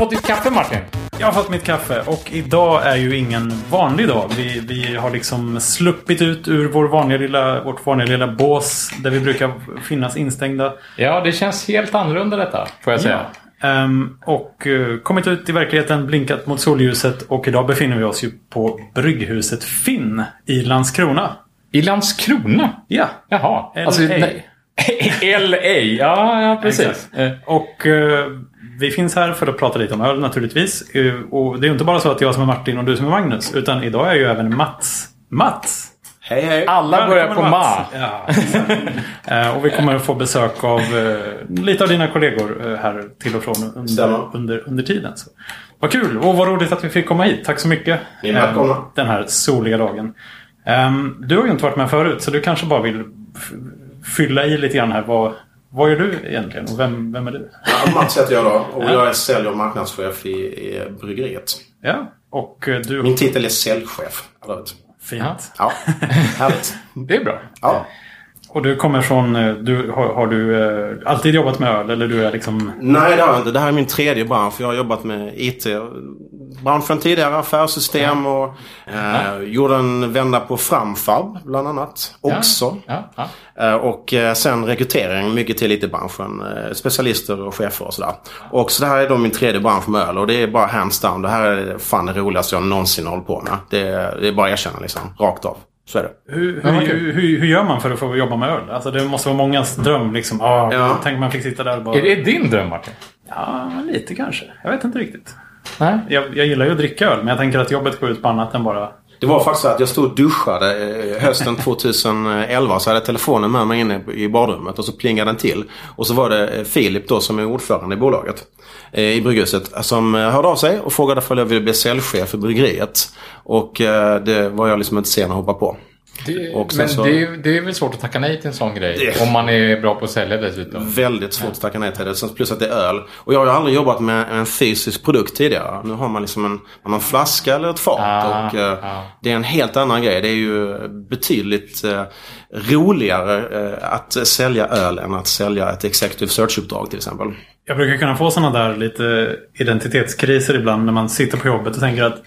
fått ditt kaffe Martin? Jag har fått mitt kaffe och idag är ju ingen vanlig dag. Vi, vi har liksom sluppit ut ur vår vanliga lilla, vårt vanliga lilla bås där vi brukar finnas instängda. Ja, det känns helt annorlunda detta, får jag säga. Ehm, och eh, kommit ut i verkligheten, blinkat mot solljuset och idag befinner vi oss ju på Brygghuset Finn i Landskrona. I Landskrona? Ja. Jaha. LA. Alltså. LA, ja, ja precis. Exakt. Och eh, vi finns här för att prata lite om öl naturligtvis. Eh, och det är inte bara så att jag som är Martin och du som är Magnus. Utan idag är ju även Mats. Mats! Hej hej! Alla börjar på Välkommen, ma. Mats. Ja. Eh, och vi kommer att få besök av eh, lite av dina kollegor här till och från under, under, under tiden. Så. Vad kul och vad roligt att vi fick komma hit. Tack så mycket. Ni är Den här soliga dagen. Ehm, Du har ju inte varit med förut så du kanske bara vill f- fylla i lite grann här. Vad, vad gör du egentligen och vem, vem är du? Ja, Mats heter jag då och jag är sälj och marknadschef i, i bryggeriet. Ja, och eh, du... Min titel är säljchef. Fint. Ja, härligt. Det är bra. Ja. Och du kommer från... eh, Du, har, har du eh, alltid jobbat med öl eller du är liksom... Nej, det har jag inte. Det här är min tredje bransch. Jag har jobbat med IT-branschen tidigare, affärssystem och eh, gjorde en vända på Framfab bland annat. Också. Ja, ja. Eh, Och sen rekrytering mycket till IT-branschen. eh, Specialister och chefer och sådär. Och så det här är då min tredje bransch med öl och det är bara hands down. Det här är fan det roligaste jag någonsin hållit på med. Det är, det är bara att erkänna liksom. Rakt av. Så är det. Hur, hur, kul. hur, hur gör man för att få jobba med öl? Alltså det måste vara mångas dröm liksom. Ah, Ja. Tänk man fick sitta där och bara... Är det din dröm Martin? Ja, lite kanske. Jag vet inte riktigt. Nej. Jag, jag gillar ju att dricka öl men jag tänker att jobbet går ut på annat än bara... Det var faktiskt så att jag stod och duschade eh, hösten 2011. Så hade jag telefonen med mig inne i badrummet och så plingade den till. Och så var det eh, Filip då som är ordförande i bolaget. Eh, I Brygghuset. Som eh, hörde av sig och frågade om jag ville bli säljchef för bryggeriet. Och eh, det var jag liksom inte sen att hoppa på. Det, men så- det, är- det är väl svårt att tacka nej till en sån grej. Det- Om man är bra på att sälja dessutom. Väldigt svårt att tacka nej till det. Plus att det är öl. Och jag har ju aldrig jobbat med en fysisk produkt tidigare. Nu har man liksom en, man har en flaska eller ett fat. Ah, och ah. Det är en helt annan grej. Det är ju betydligt eh, roligare eh, att sälja öl än att sälja ett executive search-uppdrag till exempel. Jag brukar kunna få sådana där lite identitetskriser ibland när man sitter på jobbet och tänker att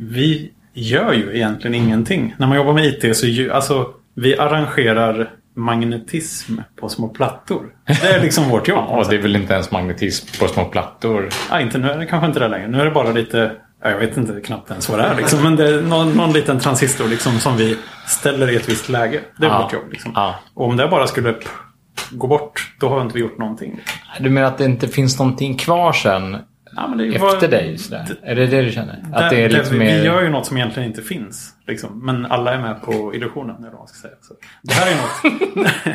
vi gör ju egentligen ingenting. När man jobbar med IT så ju, alltså vi arrangerar magnetism på små plattor. Det är liksom vårt jobb. Ja, det är väl inte ens magnetism på små plattor. Ja, inte, nu är det kanske inte det längre. Nu är det bara lite... ja, Jag vet inte knappt ens vad det är. Liksom. Men det är någon, någon liten transistor liksom, som vi ställer i ett visst läge. Det är Ja. vårt jobb. Liksom. Ja. Och om det bara skulle gå bort, då har inte vi gjort någonting. Du menar att det inte finns någonting kvar sen Ja, men det är efter vad- dig? Sådär. Är det det du känner? Att Där- det är lite vi, mer... vi gör ju något som egentligen inte finns. Liksom. Men alla är med på illusionen. Eller vad man ska säga. Så det här är något.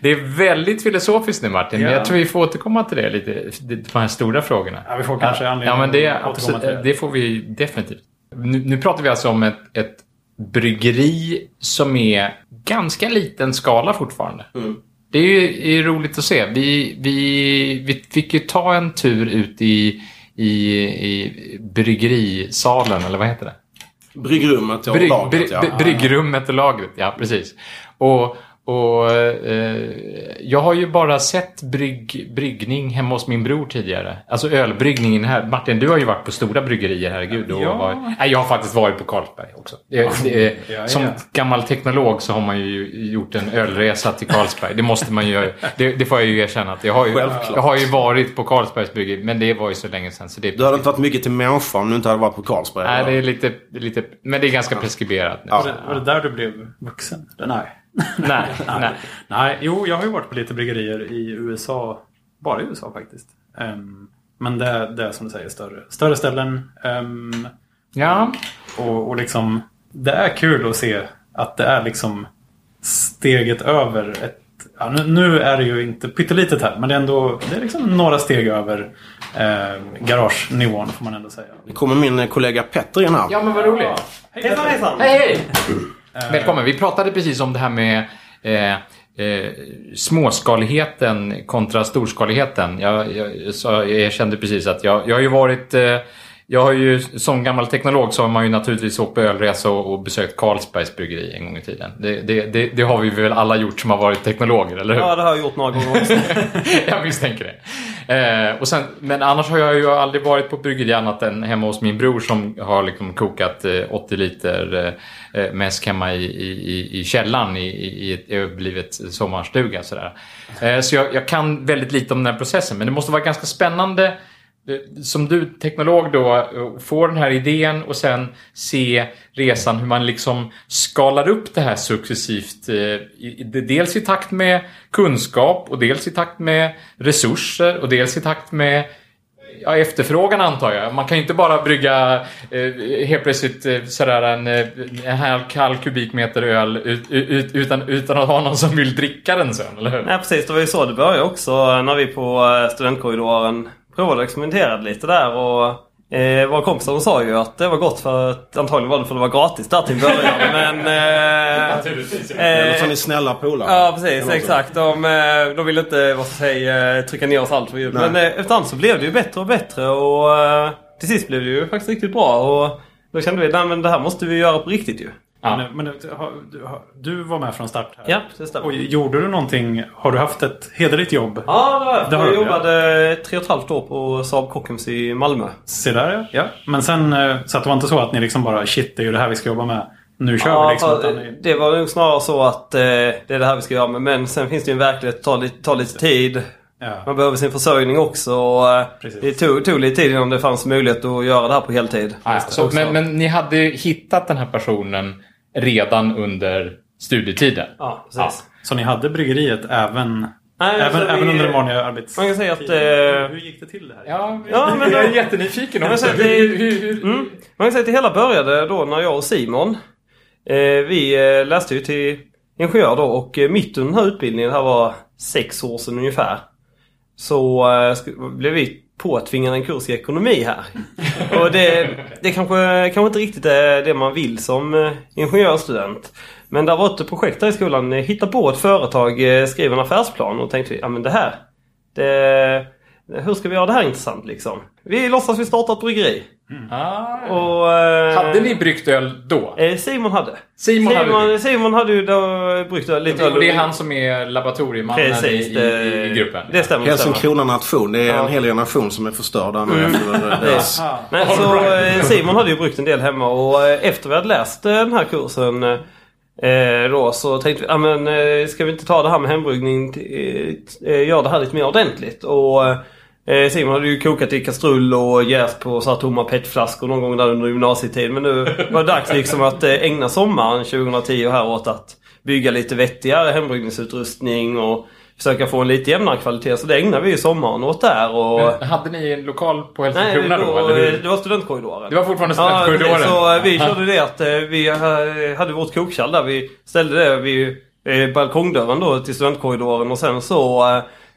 Det är väldigt filosofiskt nu Martin. Men Ja. jag tror vi får återkomma till det lite. De här stora frågorna. Ja, vi får kanske anledning ja, men det, att återkomma absolut, till det. det får vi definitivt. Nu, nu pratar vi alltså om ett, ett bryggeri som är ganska liten skala fortfarande. Det är ju är roligt att se. Vi, vi, vi fick ju ta en tur ut i, i, i bryggerisalen, eller vad heter det? Bryggrummet och lagret bry, ja. bry- Bryggrummet och lagret, ja precis. Och, och eh, jag har ju bara sett brygg, bryggning hemma hos min bror tidigare. Alltså ölbryggningen här. Martin, du har ju varit på stora bryggerier, herregud. Och Ja. varit, nej, jag har faktiskt varit på Carlsberg också. Det, det, Ja, ja. som gammal teknolog så har man ju gjort en ölresa till Carlsberg. Det måste man ju göra. Det, det får jag ju erkänna. Att jag, har ju, Självklart. jag har ju varit på Carlsbergs bryggeri, men det var ju så länge sedan. Så det, Du hade inte varit mycket till människa om du inte hade varit på Carlsberg. nej, eller? det är lite, lite... Men det är ganska preskriberat nu. Ja. Var det, var det där du blev vuxen? Nej. Nej, nej. Nej, jo, jag har ju varit på lite bryggerier i USA. Bara i USA faktiskt. Ehm, men det, det är som du säger större, större ställen. Ehm, Ja, och, och liksom, det är kul att se att det är liksom steget över ett Ja, nu, nu är det ju inte pyttelitet här, men det är ändå det är liksom några steg över eh, garagenivån får man ändå säga. Det kommer min kollega Petter in här. ja men vad roligt. Hejsan hejsan! Hej, hej! Eh, Välkommen. Vi pratade precis om det här med eh, eh, småskaligheten kontra storskaligheten. Jag, jag, jag, jag kände precis att jag, jag har ju varit... Eh, jag har ju, som gammal teknolog så har man ju naturligtvis åkt på ölresa och, och besökt Carlsbergs bryggeri en gång i tiden. Det, det, det, det har vi väl alla gjort som har varit teknologer, eller hur? Ja, det har jag gjort några gånger också. jag misstänker det. Eh, och sen, men annars har jag ju aldrig varit på bryggeri annat än hemma hos min bror som har liksom kokat eh, 80 liter eh, eh, mäsk hemma i, i, i källaren i, i ett överblivet sommarstuga. Sådär. Eh, så jag, jag kan väldigt lite om den här processen men det måste vara ganska spännande som du teknolog då, får få den här idén och sen se resan hur man liksom skalar upp det här successivt. Eh, dels i takt med kunskap och dels i takt med resurser och dels i takt med Ja, efterfrågan antar jag. Man kan ju inte bara brygga eh, helt plötsligt eh, sådär en, eh, en halv kall kubikmeter öl ut, ut, utan, utan att ha någon som vill dricka den sen, eller hur? Nej precis, det var ju så det började också när vi på eh, studentkorridoren provade och experimenterade lite där. Och eh, våra kompisar sa ju att det var gott för att antagligen var det för att det var gratis där till början. men... Eh, Eller så är eh, ni snälla polare. Ja precis, exakt. De, eh, de ville inte vad ska jag säga, eh, trycka ner oss allt för djupt. Men eh, efterhand så blev det ju bättre och bättre och eh, till sist blev det ju faktiskt riktigt bra. Och då kände vi att det här måste vi göra på riktigt ju. Ja. Men, men du, du var med från start här. Ja, det stämmer. Och gjorde du någonting? Har du haft ett hederligt jobb? Ja, det har jag. Det har jag jobbade tre och ett halvt år på Saab Kockums i Malmö. Se där ja. ja. Men sen, eh, så att det var inte så att ni liksom bara shit, det är ju det här vi ska jobba med. Nu kör vi Ja, liksom. Utan ni, det var nog snarare så att eh, det är det här vi ska göra med. Men sen finns det ju en verklighet som tar, lite- tar lite tid. ja. Man behöver sin försörjning också. Och, eh, Precis. det tog, tog lite tid innan det fanns möjlighet att göra det här på heltid. Ja, så, men, men ni hade hittat den här personen redan under studietiden? Ja, precis. Så ni hade bryggeriet även, Nej, även, alltså, även vi- under den vanliga arbets... Man kan säga att... Hur Eh, gick det till det här? Ja, Ja, men jag är jättenyfiken också. säga Hur, det- hur, hur, mm, man kan säga att det hela började då när jag och Simon eh, Vi eh, läste ju till ingenjör då och eh, mitt under den här utbildningen, det här var sex år sedan ungefär. Så eh, blev vi påtvingade en kurs i ekonomi här. Och det, det kanske, kanske inte riktigt är det man vill som eh, ingenjörsstudent. Men det var ett projekt där i skolan. Eh, hitta på ett företag, eh, skriv en affärsplan och tänkte vi, ja men det här. Det, hur ska vi göra det här intressant liksom? Vi låtsas vi startar ett bryggeri. Ah. Och, eh, Hade ni bryggt öl då? eh, Simon hade. Simon hade Simon, bryggt. Simon hade ju då bryggt lite Och det är han som är laboratoriemannen Precis, i, i, i gruppen? Det stämmer. Helsingkrona nation. Det är Ja. en hel generation som är förstörd nu efter deras... Nej, så right. eh, Simon hade ju bryggt en del hemma och efter vi hade läst den här kursen eh, då så tänkte vi, ja men eh, ska vi inte ta det här med hembryggning, eh, göra det här lite mer ordentligt. Och eh, Simon hade ju kokat i kastrull och jäst på så här tomma petflaskor någon gång där under gymnasietid. Men nu var det dags liksom att eh, ägna sommaren 2010 här åt att bygga lite vettigare hembryggningsutrustning och försöka få en lite jämnare kvalitet. Så det ägnade vi ju sommaren åt där. Och, Men hade ni en lokal på Nej, Helsingkrona då? då, Eller hur? det var studentkorridoren. Det var fortfarande Ja, studentkorridoren? precis. så vi Ja. körde det att eh, vi hade vårt kokkärl där. Vi ställde det vid balkongdörren då till studentkorridoren och sen så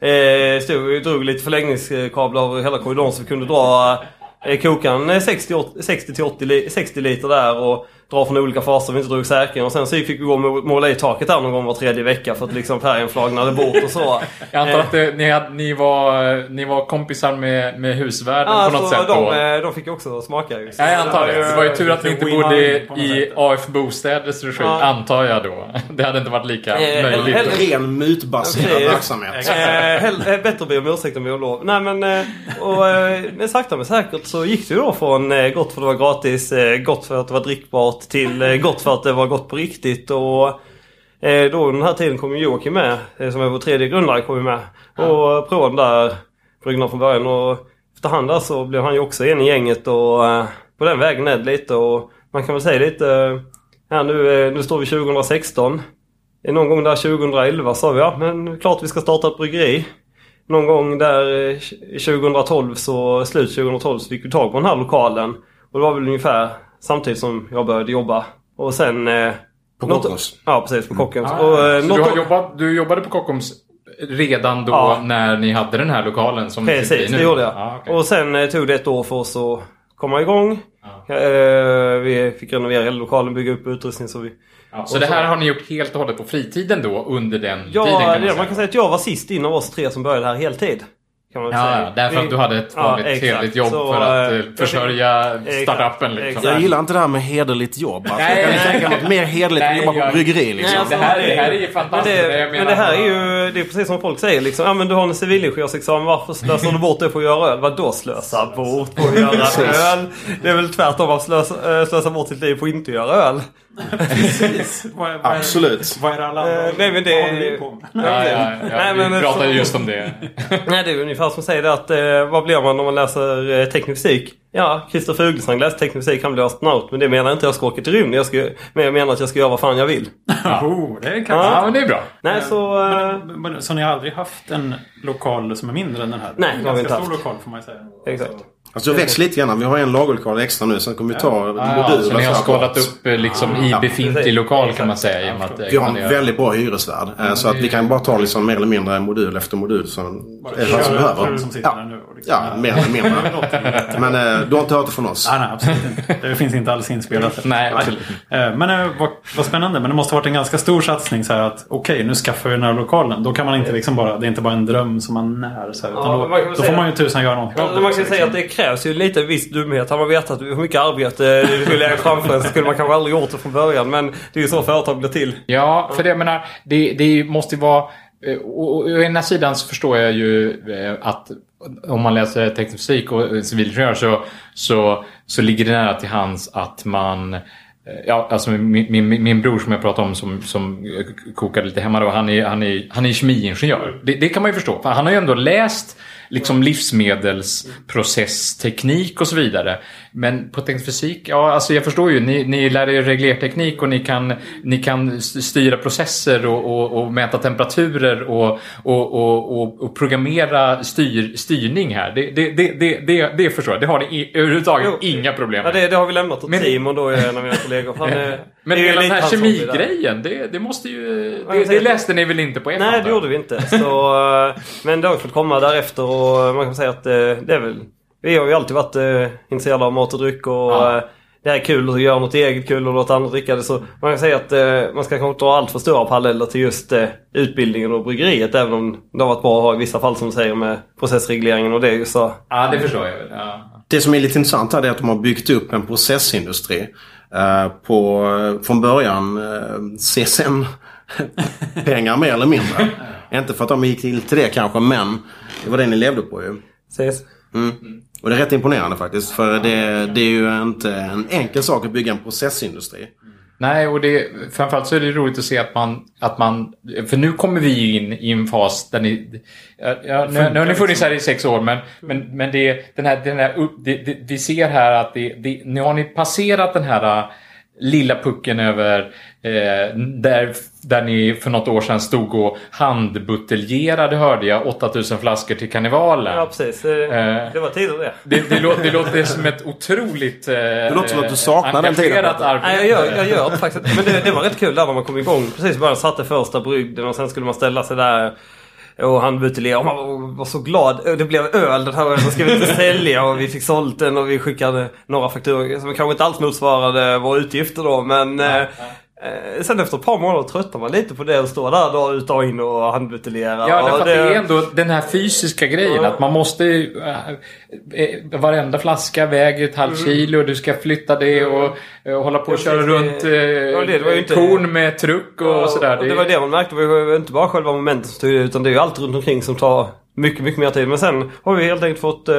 eh, stod drog lite förlängningskablar över hela korridoren så vi kunde dra eh, kokaren 60, 80 60 60 liter där och dra från olika faser vi inte drog säkring. Och sen så fick vi gå och må- måla i taket där någon gång var tredje vecka för att liksom färgen flagnade bort och så. Jag antar att det, ni, hade, ni, var, ni var kompisar med, med husvärden Ja, på något sätt de, då? eh, de fick ju också smaka ju. Så Ja, jag antar det. Det var ju tur att ni inte bodde i. AF Bostäders regi, Ja. antar jag då. Det hade inte varit lika Eh, möjligt. hellre- Ren mytbaserad Okej. verksamhet. Eh, hell, eh, bättre att be om ursäkt än be om lov. Nej men, eh, och, eh, men sakta men säkert så gick det ju då från eh, gott för att det var gratis, eh, gott för att det var drickbart till eh, gott för att det var gott på riktigt. Och eh, då den här tiden kom Joakim med, eh, som är vår tredje grundare, kom med. Och provade den där bryggorna från början. Och efterhand där så blev han ju också en i gänget och på den vägen är det lite. Och man kan väl säga lite, här nu, nu står vi 2016. Eh, Någon gång där 2011 sa vi ja men klart vi ska starta ett bryggeri. Någon gång där eh, 2012 så, slut 2012 så fick vi tag på den här lokalen. Och det var väl ungefär samtidigt som jag började jobba. Och sen... Eh, På något- Kockums. Ja precis, på Kockums. Ah, och, eh, så du, har jobbat, du jobbade på Kockums redan då Ja. när ni hade den här lokalen som Precis, det gjorde jag. Ja, okej. Och sen eh, tog det ett år för oss att komma igång. Ja. Eh, vi fick renovera hela lokalen, bygga upp utrustning så vi... Ja, så det här har ni gjort helt och hållet på fritiden då under den Ja, tiden? det, man kan säga att jag var sist in av oss tre som började här heltid. Kan man Ja, säga. ja, därför att du hade ett Ja, vanligt exakt. trevligt jobb Så, för att eh, eh, försörja startupen. Liksom. exakt. Jag gillar inte det här med hederligt jobb. Alltså, Nej, jag kan tänka mig något mer hederligt än att jobba på bryggeri. Liksom. Nej, alltså, det här är- det här är ju fantastiskt. Men det, men det här är ju det är precis som folk säger liksom. Ja men du har en civilingenjörsexamen. Varför slösar du bort det på att göra öl? Vadå slösa bort på att göra öl? Det är väl tvärtom att slösa, äh, slösa bort sitt liv på att inte göra öl. Precis. Vad, vad, är- Absolut. Vad är det alla andra Eh, nej, men det- håller på med? Ja, ja, ja, Nej, vi men pratade så- just om det. Nej det är ungefär som att säga det att eh, vad blir man om man läser eh, teknisk fysik? Ja, Christer Fuglesang läste teknisk fysik, han blev astronaut. Men det menar inte jag ska åka till rymden. Jag ska, men jag menar att jag ska göra vad fan jag vill. Oh, det kan Ja, men det är bra. Nej så... Eh, Men, men, så ni har aldrig haft en lokal som är mindre än den här? Nej, det har vi Ganska inte stor haft. lokal får man ju säga. exakt. Alltså jag växt lite grann. Vi har en lagerlokal extra nu. Sen kommer vi ta Ja, moduler. så ni har skalat upp eh, liksom i Ja, befintlig lokal kan man säga. Genom att, eh, Vi har en väldigt bra hyresvärd. eh, Så att vi kan bara ta liksom mer eller mindre modul efter modul som, Bara som behöver. som Ja, liksom, ja mer eller mindre. Men eh, du har inte hört det från oss. Nej, nej, absolut inte. Det finns inte alls inspelat. Nej, absolut. Eh, Men eh, vad, vad spännande. Men det måste ha varit en ganska stor satsning så här att okej, nu skaffar vi den här lokalen. Då kan man inte liksom bara, det är inte bara en dröm som man när. Så här, utan Ja, då, man då säga- får man ju tusan göra någonting av Alltså, man kan också, säga liksom. att det krävs ju lite viss dumhet. Hade man vetat hur mycket arbete det skulle lägga framför en så skulle man kanske aldrig gjort det från början. Men det är ju så företag blir till. Ja, för det jag menar, det, det måste ju vara... eh, Å å ena sidan så förstår jag ju eh, att om man läser teknisk fysik och civilingenjör så, så, så ligger det nära till hands att man eh, Ja, alltså min, min, min bror som jag pratade om som, som kokade lite hemma då, han är, han är, han är kemiingenjör. Det, det kan man ju förstå. För han har ju ändå läst liksom livsmedelsprocessteknik och så vidare. Men på teknisk fysik, ja alltså jag förstår ju, ni, ni lär er reglerteknik och ni kan, ni kan styra processer och, och, och mäta temperaturer och, och, och, programmera styr, styrning här. Det, det, det, det, det, det förstår jag. Det har ni överhuvudtaget Jo. inga problem Ja, med. det, det har vi lämnat åt Men- Simon då, en av mina kollegor. Han, är- Men det hela den här kemigrejen, det, det måste ju... Det, det läste ni väl inte på ett Nej, det gjorde vi inte. Så, eh, men det har fått komma därefter och man kan säga att eh, det är väl... Vi har ju alltid varit eh, intresserade av mat och dryck och Ja. eh, det är kul att göra något eget kul och låta andra dricka det. Så man kan säga att eh, man ska kanske inte dra allt för stora paralleller till just eh, utbildningen och bryggeriet. Även om det har varit bra att ha i vissa fall som du säger med processregleringen och det är ju så. Ja, det förstår jag väl. Ja. Det som är lite intressant här är att de har byggt upp en processindustri. Eh, på, från början eh, CSN-pengar mer eller mindre. Inte för att de gick till, till det kanske men det var det ni levde på ju. Ses. Mm. Och det är rätt imponerande faktiskt. För det, det är ju inte en enkel sak att bygga en processindustri. Nej, och det, framförallt så är det roligt att se att man, att man... För nu kommer vi ju in i en fas där ni... Ja, nu, nu har ni funnits här i sex år, men, men, men det, den här, den här, upp- det, det, vi ser här att det, det, nu har ni passerat den här äh, lilla pucken över eh, där, där ni för något år sedan stod och handbuteljerade hörde jag 8000 flaskor till karnevalen. Ja, precis. Det, Eh. det var tider det. Det, det, låter, det låter som ett otroligt eh, det låter som att du saknar den tiden, arbete. Nej, jag gör, jag gör det faktiskt. Men det, det var rätt kul där när man kom igång. Precis början satte första brygden och sen skulle man ställa sig där och han buteljera och man var, så glad. Det blev öl den här ölen ska vi inte sälja och vi fick sålt den och vi skickade några fakturor som kanske inte alls motsvarade våra utgifter då men eh, eh, Sen efter ett par månader tröttnar man lite på det och stå där dag ut och in och handbuteljera. Ja, och därför att det är ändå den här fysiska grejen. Ja. Att man måste... Äh, äh, varenda flaska väger ett halvt kilo. Du ska flytta det och äh, hålla på och Mm. Köra precis, runt det- äh, ja, det ju inte- korn med truck och, Ja, sådär. och det var det man märkte. Det var ju inte bara själva momentet som tog det, utan det är ju allt runt omkring som tar mycket, mycket mer tid. Men sen har vi helt enkelt fått eh,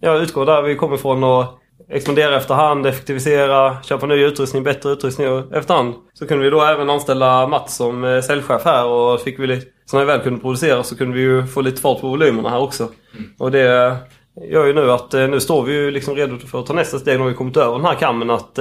ja, utgå där vi kommer ifrån och expandera efterhand, effektivisera, köpa ny utrustning, bättre utrustning och efterhand. Så kunde vi då även anställa Mats som eh, säljchef här och fick vi lite, så när vi väl kunde producera så kunde vi ju få lite fart på volymerna här också. Och det eh, gör ju nu att eh, nu står vi ju liksom redo för att ta nästa steg när vi kommit över den här kammen att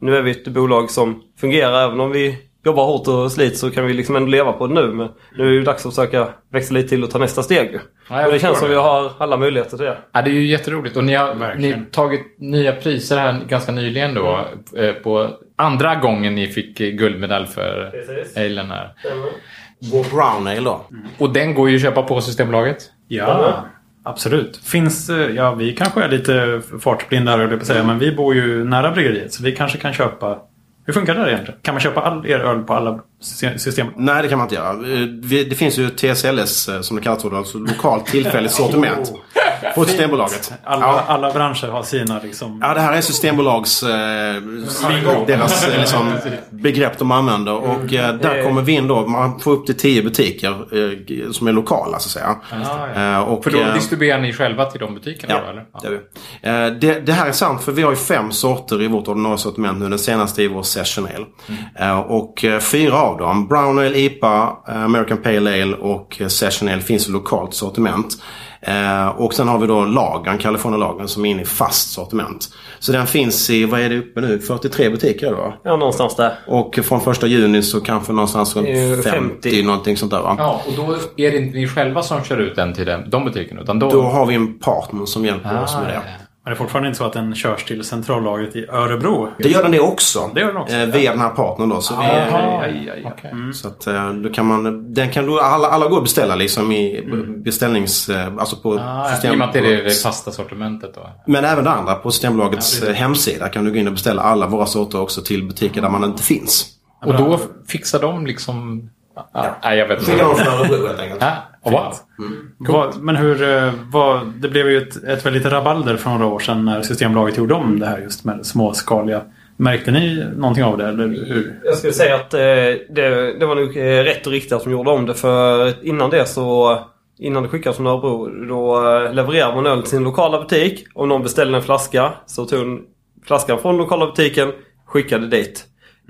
nu är vi ett bolag som fungerar även om vi jobbar hårt och sliter så kan vi liksom ändå leva på det nu. Men nu är det ju dags att försöka växa lite till och ta nästa steg. Ja, och det känns som det. vi har alla möjligheter till det. Ja, det är ju jätteroligt. Och ni har, ni har tagit nya priser här ganska nyligen då. eh, På andra gången ni fick guldmedalj för alen här. Vår brown ale då. Och den går ju att köpa på Systembolaget. Ja, absolut. Finns, eh, ja, vi kanske är lite fartblinda höll jag på att säga, men vi bor ju nära bryggeriet så vi kanske kan köpa Hur funkar det där egentligen? Kan man köpa all er öl på alla sy- system? Nej, det kan man inte göra. Eh, Det finns ju TSLS eh, som det kallas alltså lokalt tillfälligt sortiment. På Systembolaget. Alla, Ja. alla branscher har sina liksom... Ja, det här är Systembolags... Eh, deras eh, liksom, begrepp de använder. Och eh, där kommer vi in då. Man får upp till 10 butiker eh, som är lokala så att säga. Eh, och, För då eh, distribuerar ni själva till de butikerna Ja, då, eller? det, gör vi. Eh, det, det här är sant för vi har ju fem sorter i vårt ordinarie sortiment nu. Den senaste är vår Session Ale. Eh, och eh, fyra av dem, Brown Ale, IPA, eh, American Pale Ale och eh, Session Ale finns i lokalt sortiment. Eh, och sen har vi då lagren, California lagren som är inne i fast sortiment. Så den finns i, vad är det uppe nu, 43 butiker va? Ja, någonstans där. Och från första juni så kanske någonstans runt Eh, 50, 50. någonting sånt där va? Ja, och då är det inte ni själva som kör ut den till den, de butikerna. Utan då... Då har vi en partner som hjälper oss med det. Ja. Men det är fortfarande inte så att den körs till centrallagret i Örebro? Det gör den det också. Det gör den också. Eh, via den här partnern då. Så vi, Jaha, aj, aj, okej. Så att eh, då kan man, den kan då, alla, alla går att beställa liksom i beställnings, eh, alltså på Ah, I system. och med att det är det fasta sortimentet då. Men även det andra, på Systembolagets eh, hemsida kan du gå in och beställa alla våra sorter också till butiker där man inte finns. Och då fixar de liksom... Ja. Nej, jag vet inte. Från Örebro helt enkelt. Oh, wow. Vad, men hur, eh, vad, det blev ju ett, ett väldigt rabalder för några år sedan när Systembolaget gjorde om det här just med småskaliga. Märkte ni någonting av det? Eller hur? Jag skulle säga att eh, det, det var nog eh, rätt och riktigt att de gjorde om det. För innan det så... Innan det skickades från Örebro då eh, levererade man öl till sin lokala butik. Om någon beställde en flaska så tog hon flaskan från lokala butiken skickade dit.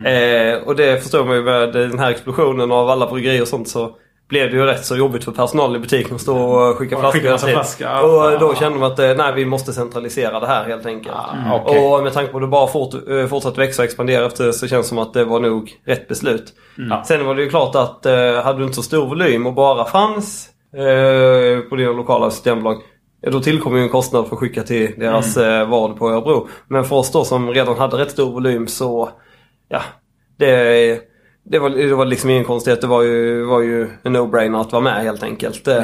Eh, och det förstår man ju med den här explosionen av alla bryggerier och sånt så blev det ju rätt så jobbigt för personalen i butiken att stå och skicka Och flaskor. skicka flaskor. Och då kände man att eh, nej, vi måste centralisera det här helt enkelt. Ah, okej. Och med tanke på att det bara fort, eh, fortsatt växa och expandera efter det så känns det som att det var nog rätt beslut. Mm. Sen var det ju klart att eh, hade du inte så stor volym och bara fanns eh, på dina lokala systembolag då tillkommer ju en kostnad för att skicka till deras Mm. vad på Örebro. Men för oss då som redan hade rätt stor volym så ja, det, det, var, det var liksom ingen konstighet. Det var ju, var ju en no-brainer att vara med helt enkelt. Eh,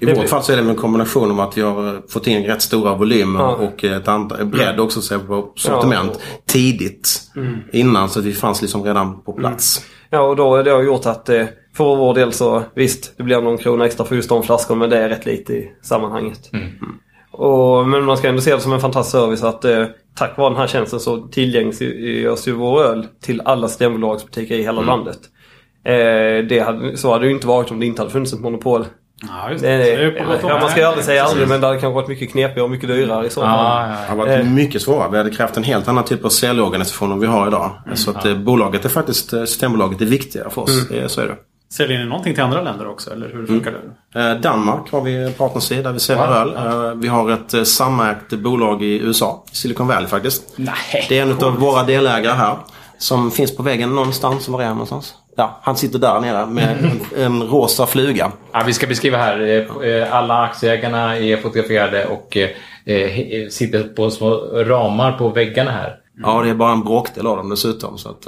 I vårt fall så är det en kombination av att vi har eh, fått in rätt stora volymer Ja. och ett antal, bredd också så på sortiment Ja. tidigt. Innan så att vi fanns liksom redan på plats. Ja, och då det har gjort att eh, för vår del så visst, det blir någon krona extra för just de flaskorna men det är rätt lite i sammanhanget. Och, men man ska ändå se det som en fantastisk service att eh, tack vare den här tjänsten så tillgängliggörs ju vår öl till alla Systembolagsbutiker i hela landet. Eh, det hade, så hade det ju inte varit om det inte hade funnits ett monopol. Ja, just Det, det. Så det och ja, man ska ju aldrig säga aldrig men det hade kanske varit mycket knepigare och mycket dyrare i så fall. Ja, ja, Det har varit Eh. mycket svårare. Vi hade krävt en helt annan typ av säljorganisation än vi har idag. så att eh, bolaget är faktiskt, eh, Systembolaget är viktigare för oss. Det, så är det. Säljer ni någonting till andra länder också? Eller hur funkar det? Eh, Danmark har vi partners i där vi säljer Wow. öl. Eh, Vi har ett eh, samägt bolag i USA. Silicon Valley faktiskt. Nej. Det är en av våra delägare här. Som finns på väggen någonstans. Var är han någonstans? Ja, han sitter där nere med en, en rosa fluga. Ja, vi ska beskriva här. Alla aktieägarna är fotograferade och sitter på små ramar på väggarna här. Ja, det är bara en bråkdel av dem dessutom. Så att,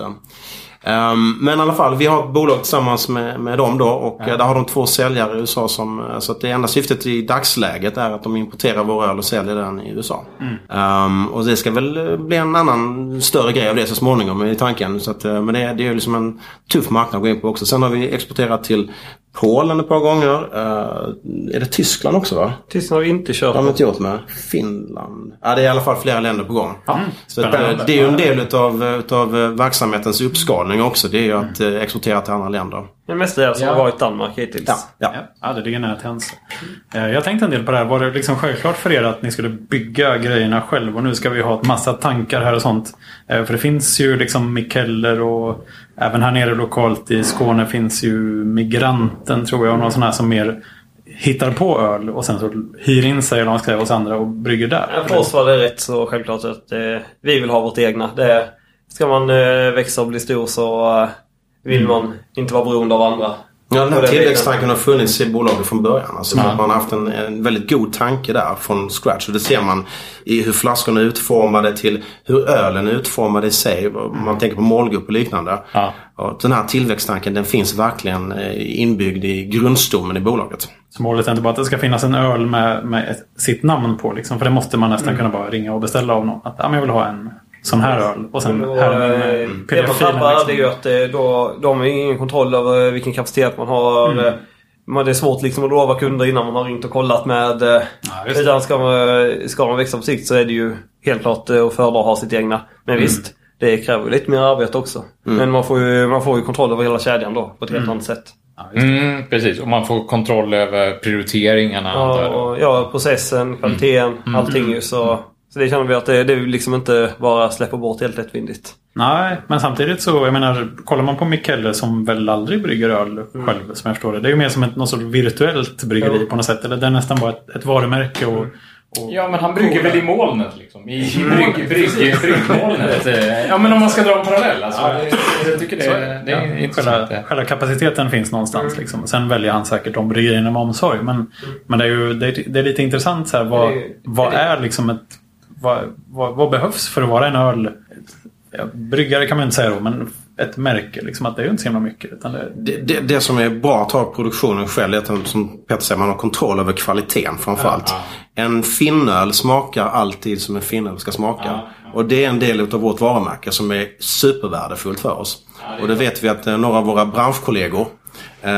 ehm, men i alla fall, vi har ett bolag tillsammans med, med dem då och eh, där har de två säljare i USA. Som, eh, så att det enda syftet i dagsläget är att de importerar vår öl och säljer den i USA. Ehm, och det ska väl eh, bli en annan större grej av det så småningom i tanken. Så att, men det, är- det är ju liksom en tuff marknad att gå in på också. Sen har vi exporterat till Polen ett par gånger. Eh, är det Tyskland också va? Tyskland har vi inte kört Det har inte gjort med. Finland. Ja, det är i alla fall flera länder på gång. Så att, eh, det är ju en del utav, utav eh, verksamhetens uppskalning också. Det är ju att exportera till andra länder. Det mesta Ja. har varit Danmark hittills. Ja, ja. Ja, det ligger nära till hands. Eh, Jag tänkte en del på det här. Var det liksom självklart för er att ni skulle bygga grejerna själv? Och nu ska vi ha ett massa tankar här och sånt. Eh, För det finns ju liksom Mikkeller och även här nere lokalt i Skåne finns ju Migranten tror jag och någon sån här som mer hittar på öl och sen så hyr in sig eller man ska säga hos andra och brygger där. Ja, För oss var det rätt så självklart att eh, vi vill ha vårt egna. Det, ska man eh, växa och bli stor så eh, vill man inte vara beroende av andra. Ja, den här tillväxttanken har funnits i bolaget från början. Alltså att man har haft en, en väldigt god tanke där från scratch. Och det ser man i hur flaskorna är utformade till hur ölen är utformad i sig. Man tänker på målgrupp och liknande. Ja. Och den här tillväxttanken den finns verkligen eh, inbyggd i grundstommen i bolaget. Så målet är inte bara att det ska finnas en öl med, med sitt namn på. Liksom, för det måste man nästan kunna bara ringa och beställa av någon. Att ja, men jag vill ha en sån här öl. Och sen Och, här är eh, den det är ju Liksom. att eh, då, de har ingen kontroll över vilken kapacitet man har. Mm. Eh, Men det är svårt liksom att lova kunder innan man har ringt och kollat med. eh, Ja. Utan ska man, ska man växa på sikt så är det ju helt klart att föredra att ha sitt egna. Men Mm. visst, det kräver ju lite mer arbete också. Men man får, ju, man får ju kontroll över hela kedjan då på ett helt annat sätt. Mm, precis, och man får kontroll över prioriteringarna. Ja, och, ja processen, kvaliteten, Mm. allting ju. Så, så det känner vi att det, det är liksom inte bara släppa bort helt lättvindigt. Nej, men samtidigt så, jag menar, kollar man på Mikkelle som väl aldrig brygger öl själv som jag förstår det. Det är ju mer som ett något sorts virtuellt bryggeri på något sätt. Eller det är nästan bara ett, ett varumärke och... och Ja, men han brygger väl i molnet liksom. I, i brygg, brygg, bryggmolnet. Ja, men om man ska dra en parallell. Alltså, det, jag tycker det, är- det är ja, intressant. själva, själva kapaciteten finns någonstans. Liksom. Sen väljer han säkert de bryggerierna med omsorg. Men, men det, är ju, det, är, det är lite intressant. Så här, vad, Det är- vad är liksom ett... Vad, vad, vad behövs för att vara en öl? Ja, bryggare kan man inte säga då, men ett märke. Liksom, att det är ju inte så himla mycket. Utan det, Det, det, det som är bra att ha produktionen själv är att som Petter säger, man har kontroll över kvaliteten framförallt. En finnöl smakar alltid som en finnöl ska smaka. Och det är en del av vårt varumärke som är supervärdefullt för oss. Och det vet vi att eh, några av våra branschkollegor eh,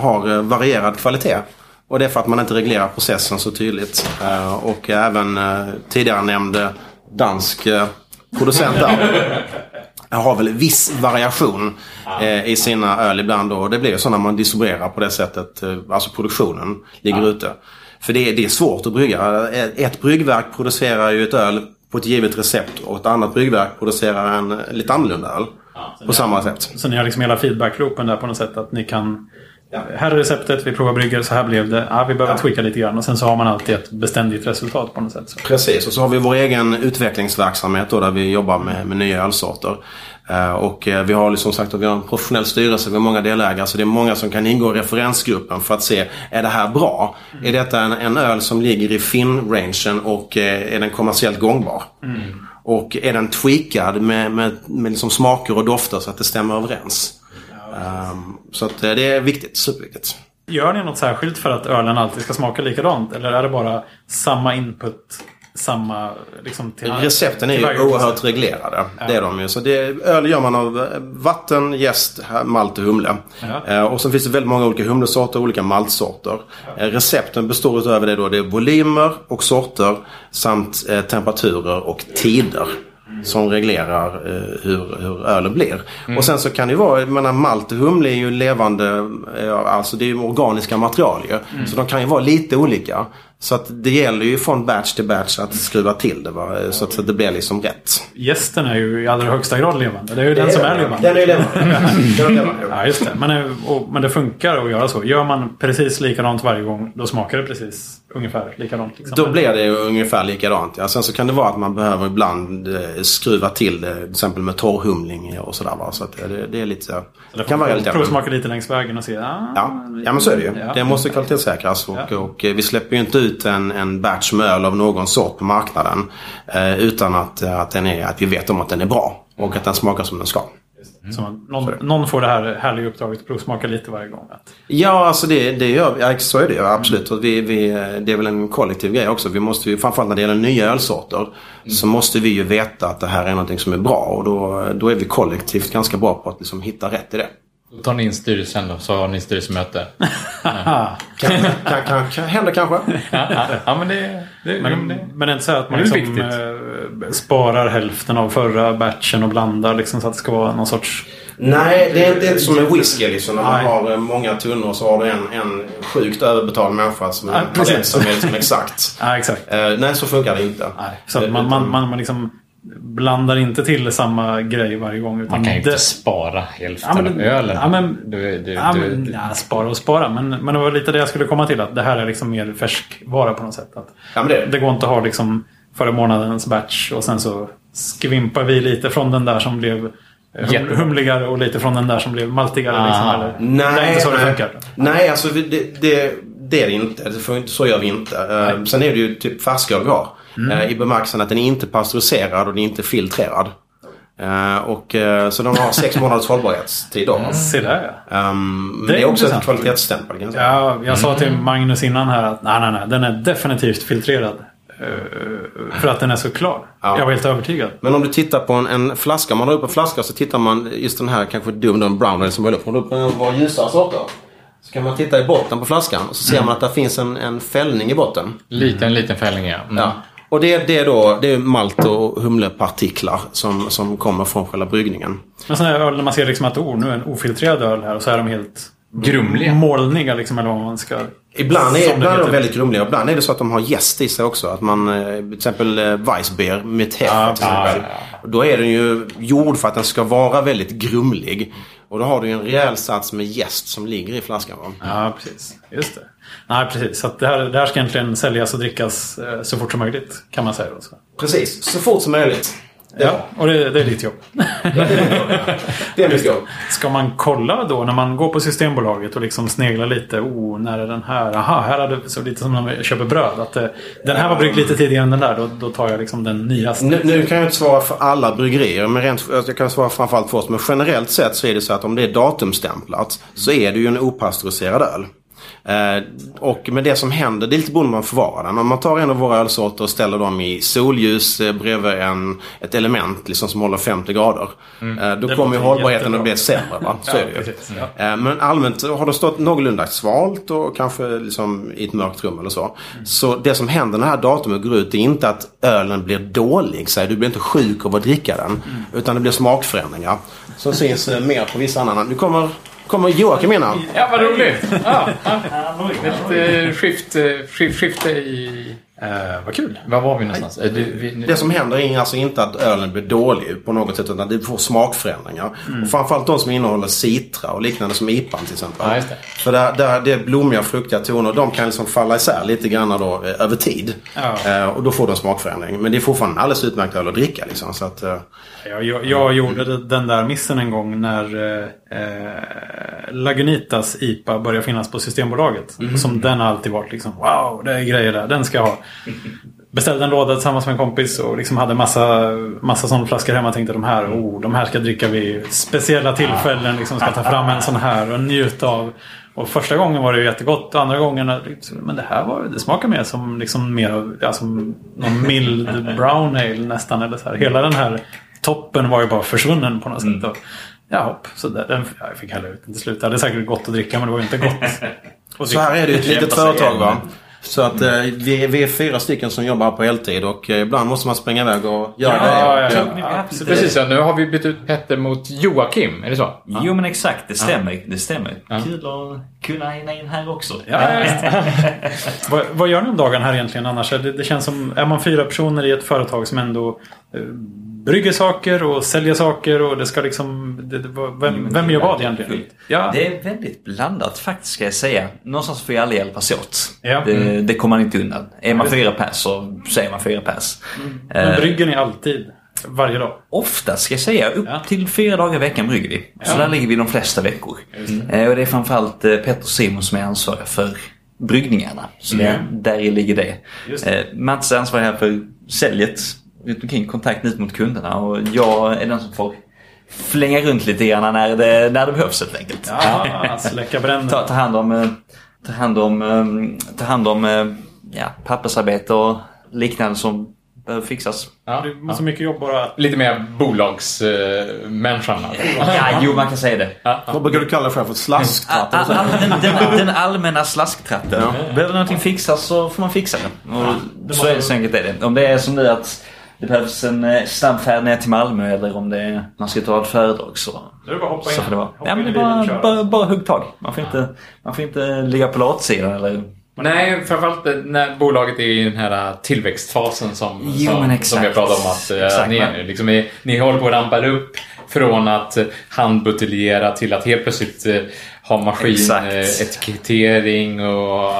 har eh, varierad kvalitet. Och det är för att man inte reglerar processen så tydligt. Eh, och även eh, tidigare nämnde dansk eh, producent där. har väl viss variation eh, i sina öl ibland. Och det blir ju så när man distribuerar på det sättet. Eh, alltså produktionen ligger ute. För det är, det är svårt att brygga. Ett, bryggverk producerar ju ett öl på ett givet recept och ett annat bryggverk producerar en lite annorlunda öl. på samma sätt. Så ni har liksom hela feedbackloopen där på något sätt. Att ni kan... Här är receptet, vi provar brygger, så här blev det. Ja, vi behöver tweaka lite grann. Och sen så har man alltid ett beständigt resultat på något sätt. Så. Precis, och så har vi vår egen utvecklingsverksamhet då, där vi jobbar med, med nya ölsorter. Eh, och eh, vi har liksom sagt att vi har en professionell styrelse, vi har många delägare. Så det är många som kan ingå i referensgruppen för att se, är det här bra? Är detta en, en öl som ligger i fin-rangen och eh, är den kommersiellt gångbar? Och är den tweakad med, med, med liksom smaker och dofter så att det stämmer överens? Ehm, så att eh, det är viktigt, superviktigt. Gör ni något särskilt för att ölen alltid ska smaka likadant? Eller är det bara samma input, samma... Liksom, till, Recepten är ju oerhört reglerade. Det är de ju. Så det, öl gör man av eh, vatten, jäst, malt och humle. Ja. Eh, och sen finns det väldigt många olika humlesorter och olika maltsorter. Eh, recepten består utöver det då det är volymer och sorter samt eh, temperaturer och tider. Som reglerar eh, hur, hur ölen blir. Och sen så kan det ju vara, jag menar malt och humle är ju levande, eh, alltså det är ju organiska material ju. Så de kan ju vara lite olika. Så att det gäller ju från batch till batch att skruva till det va? Så att så att det blir liksom rätt. Gästen är ju i allra högsta grad levande. Det är ju den som är. Den är levande. Den är levande. Ja, just det. Men, eh, och, men det funkar att göra så. Gör man precis likadant varje gång, då smakar det precis ungefär likadant. Liksom. Då blir det ungefär likadant. Ja. Sen så kan det vara att man behöver ibland eh, skruva till det. Till exempel med torrhumling och sådär. Va? Så att det, det är lite... Det kan vara lite... Provsmaka lite längs vägen och se. Ah, Ja. ja, men så är det ju. Ja. Det måste kvalitetssäkras. Och, Ja. och eh, vi släpper ju inte ut en, en batch öl av någon sort på marknaden. Eh, utan att, att, den är, att vi vet om att den är bra. Och att den smakar som den ska. Så någon, någon får det här härliga uppdraget att provsmaka lite varje gång. Att, Ja, alltså det, det gör ja, Så är det ju absolut. Och vi, vi, det är väl en kollektiv grej också. Vi måste ju, framförallt när det gäller nya ölsorter. Så måste vi ju veta att det här är någonting som är bra. Och då, då är vi kollektivt ganska bra på att liksom hitta rätt i det. Då tar ni in styrelsen då, så har ni styrelsemöte. Kan, kan, kan, kan hända kanske. ja, men det... det, men, det men det är inte så att man det är liksom, eh, sparar hälften av förra batchen och blandar liksom, så att det ska vara någon sorts... Nej, det är inte som en whisky liksom. När man Nej. har eh, många tunnor så har du en, en sjukt överbetald människa som är Ja, som är liksom exakt. Ja, exakt. Eh, nej, så funkar det inte. Nej, så att man, man, man, man liksom blandar inte till samma grej varje gång. Utan Man kan ju inte det- spara hälften Ja, men- av ölen. ja, men- du, du, Ja, du, men, ja, spara och spara. Men, men det var lite det jag skulle komma till. Att det här är liksom mer färskvara på något sätt. Att Ja, men det, det går inte att ha liksom förra månadens batch och sen så skvimpar vi lite från den där som blev hum, humligare och lite från den där som blev maltigare. Liksom, Ah. eller, Nej, det är inte så det nej. funkar. Nej, alltså det, det, det är det inte. Det får inte. Så gör vi inte. Eh, Sen är det ju typ färsköl vi har. Mm. Eh, I bemärkelsen att den är inte pasteuriserad och den är inte filtrerad. Eh, och, eh, så de har sex månaders hållbarhetstid då. Se där ja. Um, men Det det är är också ett kvalitetsstämpel kan jag säga. ja jag sa till Magnus innan här att nej, nej, nej. Den är definitivt filtrerad. för att den är så klar. Ja. Jag var helt övertygad. Men om du tittar på en, en flaska, om man drar upp en flaska så tittar man just den här kanske dum dum brown som jag upp. Om du upp en var ljusare sorter. Så kan man titta i botten på flaskan och så ser man att det finns en, en fällning i botten. Liten, liten fällning ja. Mm. Ja. Och det, det är då det är malt och humlepartiklar som, som kommer från själva bryggningen. Men sån här öl när man ser liksom att oh, nu är en ofiltrerad öl här och så är de helt Grumliga. molniga liksom eller vad man ska... Ibland är, ibland är de väldigt grumliga. Ibland är det så att de har jäst i sig också. Att man, eh, till exempel eh, Weissbier med te. Ja, Och Då är den ju gjord för att den ska vara väldigt grumlig. Och då har du ju en rejäl sats med jäst som ligger i flaskan. Va? Ja, precis. Just det. Nej, precis. Så det, här, det här ska egentligen säljas och drickas eh, så fort som möjligt. Kan man säga då. Precis, så fort som möjligt. Ja, och det, det är ditt jobb. Det är mitt jobb. Ska man kolla då när man går på Systembolaget och liksom sneglar lite. Oh, när är den här? Aha, här är det så lite som när man köper bröd. Att eh, den här var bryggd lite tidigare än den där. Då, då tar jag liksom den nyaste. Nu, nu kan jag inte svara för alla bryggerier, men rent, jag kan svara framförallt för oss. Men generellt sett så är det så att om det är datumstämplat så är det ju en opastöriserad öl. Eh, och med det som händer, det är lite beroende på man förvarar den. Om man tar en av våra ölsorter och ställer dem i solljus eh, bredvid en, ett element liksom, som håller 50 grader. Eh, då Mm. Det kommer hållbarheten att bli sämre. Va? Så Ja, är det ju. precis, ja. Eh, Men allmänt har det stått någorlunda svalt och kanske liksom i ett mörkt rum eller så. Så det som händer när det här datumet går ut är inte att ölen blir dålig. Så här, du blir inte sjuk av att dricka den. Utan det blir smakförändringar. Som syns mer på vissa andra. Nu kommer, kommer Joakim in här. Ja, vad roligt! Ja, ja. Lite skift, skift, skifte i... Eh, vad kul. Var var vi någonstans? Eh, Du, vi, nu- Det som händer är alltså inte att ölen blir dålig på något sätt utan det får smakförändringar. Och framförallt de som innehåller citra och liknande som IPAn till exempel. Ja, just det. För där, där det är blommiga fruktiga toner de kan liksom falla isär lite grann då, eh, över tid. Ja. Eh, och då får du en smakförändring. Men det är fortfarande en alldeles utmärkt öl att dricka. Liksom, så att, eh, Jag, jag, jag gjorde det- den där missen en gång när eh, Lagunitas IPA började finnas på Systembolaget. Som den har alltid varit liksom Wow, det är grejer där. Den ska jag ha. Beställde en låda tillsammans med en kompis och liksom hade massa, massa sådana flaskor hemma. Tänkte de här, oh, de här ska dricka vid speciella tillfällen. Liksom ska ta fram en sån här och njuta av. Och första gången var det ju jättegott. Andra gången, liksom, men det här var, det smakar mer som liksom mer av, ja, som någon mild brown ale nästan. Eller så här. Hela den här toppen var ju bara försvunnen på något sätt. Och, ja, hopp, så där, den, ja, jag fick hälla ut den till slut. Det hade säkert gått att dricka men det var ju inte gott. Och så här är det ju ett litet företag va. Så att eh, vi, vi är fyra stycken som jobbar på heltid och eh, ibland måste man springa iväg och göra Ja, det. ja, Och, ja, absolut. Precis, ja, nu har vi bytt ut Petter mot Joakim. Är det så? Jo men exakt, det stämmer. Det stämmer. Kul att kunna hinna in här också. Ja, vad, vad gör ni om dagen här egentligen annars? Det, det känns som, är man fyra personer i ett företag som ändå eh, brygger saker och säljer saker och det ska liksom... Det, det, vem, vem gör vad egentligen? Ja, Det är väldigt blandat faktiskt ska jag säga. Någonstans får ju alla hjälpas åt. Ja. Det, det kommer man inte undan. Är man fyra pers så säger man fyra pers. men Eh, brygger ni alltid? Varje dag? Ofta ska jag säga, upp Ja. till fyra dagar i veckan brygger vi. Så där ligger vi de flesta veckor. Eh, Och det är framförallt eh, Petter och Simon som är ansvariga för bryggningarna. Så det, där i ligger det. Eh, Mats är ansvarig här för säljet runt omkring, kontakten ut mot kunderna. Och jag är den som får flänga runt lite grann när det, när det behövs helt enkelt. Ja, släcka bränder. Ta, ta hand om, eh, ta hand om, eh, ta hand om eh, ja, pappersarbete och liknande som behöver fixas. Ja. Du måste mycket jobb bara. Lite mer bolagsmänniskan. alltså. Ja, jo man kan säga det. Vad brukar du kalla det för? för ett slasktratt? All, all, den, allmänna slasktratten. Behöver någonting fixas så får man fixa det. Och så, är det, så enkelt är det. Om det är som nu att det behövs en eh, snabb färd ner till Malmö eller om det är, man ska ta ett föredrag så, Då är det bara hoppa in. så får det vara. Hoppa Ja, men det är bara, bara, bara hugg tag. Man får, inte, man får inte ligga på latsidan eller... Nej, framförallt när bolaget är i den här äh, tillväxtfasen som, Jo, som, som vi har pratat om att äh, Exakt, ni, är, liksom, är, ni håller på att rampa upp från att handbuteljera till att helt plötsligt ha maskin, Exakt. äh, etikettering och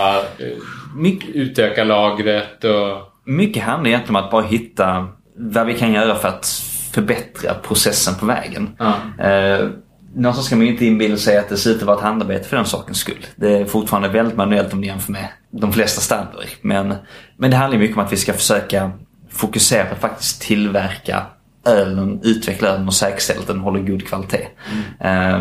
Mycket, utöka lagret och... mycket handlar egentligen om att bara hitta vad vi kan göra för att förbättra processen på vägen. Ja. Eh, någonstans ska man ju inte inbilla sig att det ser ut att vara ett handarbete för den sakens skull. Det är fortfarande väldigt manuellt om du jämför med de flesta standarder. Men, men det handlar ju mycket om att vi ska försöka fokusera på att faktiskt tillverka ölen, utveckla ölen och säkerställa att den håller god kvalitet. Eh,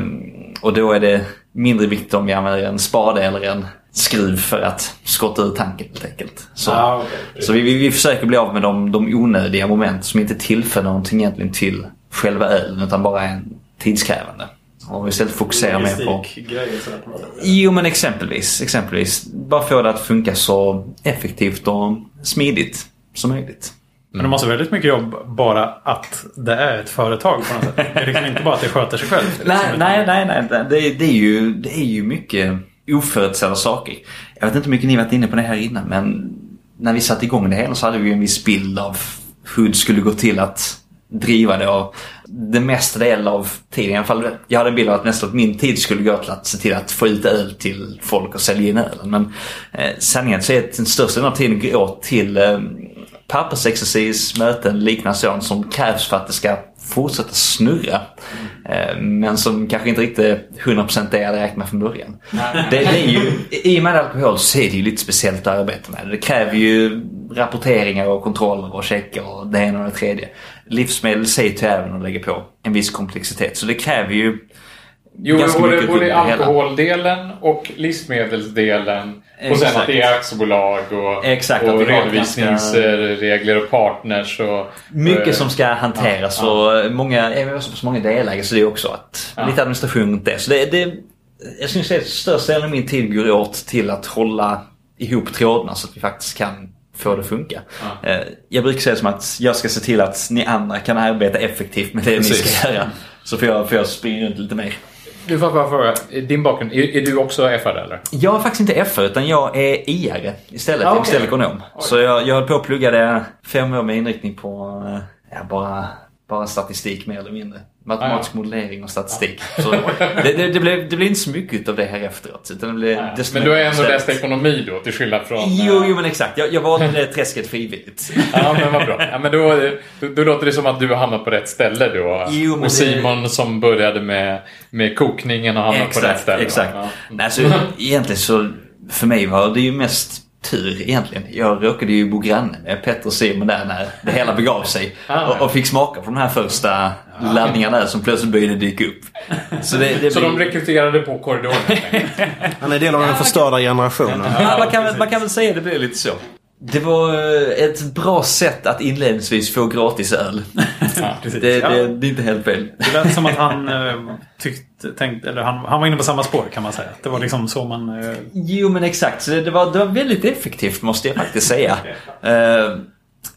och då är det mindre viktigt om vi använder en spade eller en skruv för att skotta ur tanken helt enkelt. Så, Ah, okej. så vi, vi, vi försöker bli av med de, de onödiga moment som inte tillför någonting egentligen till själva ölen utan bara är tidskrävande. Och istället fokusera mer på... Jo men exempelvis, exempelvis. Bara få det att funka så effektivt och smidigt som möjligt. Men de måste ha väldigt mycket jobb bara att det är ett företag på något sätt. Det är liksom inte bara att det sköter sig själv. Nej, nej, nej. nej. Det, det, är ju, det är ju mycket oförutsedda saker. Jag vet inte hur mycket ni varit inne på det här innan men när vi satte igång det hela så hade vi en viss bild av hur det skulle gå till att driva det och det mesta del av tiden, i alla fall jag hade en bild av att nästan min tid skulle gå till att se till att få ut öl till folk och sälja in ölen. Men eh, sanningen så är att den största delen av tiden går till eh, pappersexercis, möten, liknande sånt som krävs för att det ska fortsätta snurra. Eh, Men som kanske inte riktigt 100% det jag hade räknat med från början. Det, det är ju, I och med alkohol så är det ju lite speciellt att arbeta med. Det kräver ju rapporteringar och kontroller och checkar och det ena och det tredje. Livsmedel säger till även att lägga på en viss komplexitet. Så det kräver ju Jo, ganska både, både det alkoholdelen och livsmedelsdelen. Och sen Exakt. att det är aktiebolag och, Exakt, och redovisningsregler och partners. Och, Mycket och, som ska hanteras och många, jag så många delägare så det är också att Ja. lite administration runt det. Så det, det jag skulle säga att största delen av min tid går åt till att hålla ihop trådarna så att vi faktiskt kan få det att funka. Eh, Jag brukar säga som att jag ska se till att ni andra kan arbeta effektivt med det ni Precis. ska göra. Så får jag, får jag springa runt lite mer. Du får bara fråga, din bakgrund, är, är du också FR eller? Jag är faktiskt inte FR utan jag är IR istället. Ja, Jag är ekonom. Så jag, jag höll på att plugga det fem år med inriktning på eh, ja, bara, bara statistik mer eller mindre. Matematisk modellering och statistik. Så det, det, det, blev, det blev inte så mycket av det här efteråt. Utan det blev desto Men du har ändå läst ekonomi då, till skillnad från... Jo, eh, jo men exakt. Jag, jag valde det träsket frivilligt. Ja, men vad bra. Ja, men då, då, då låter det som att du har hamnat på rätt ställe då. Jo, och det- Simon som började med, med kokningen har hamnat på rätt Exakt, ställe. exakt. Ja. Nej, så egentligen så för mig var det ju mest tur egentligen. Jag råkade ju bo granne med Petter och Simon där när det hela begav sig. Ah. Och, och fick smaka på de här första laddningarna där som plötsligt började dyka upp. Så, det, det Så blir- de rekryterade på korridoren. Han är del av den förstörda generationen. Ja, man, kan, väl- man kan väl säga det blir lite så. Det var eh, ett bra sätt att inledningsvis få gratis öl. Precis. Det, Ja. det, det är inte helt fel. Det lät som att han eh, tyckte, tänkte, eller han, han var inne på samma spår kan man säga. Det var liksom så man... Eh, Jo men exakt, så det, det, var, det var väldigt effektivt måste jag faktiskt säga. Eh,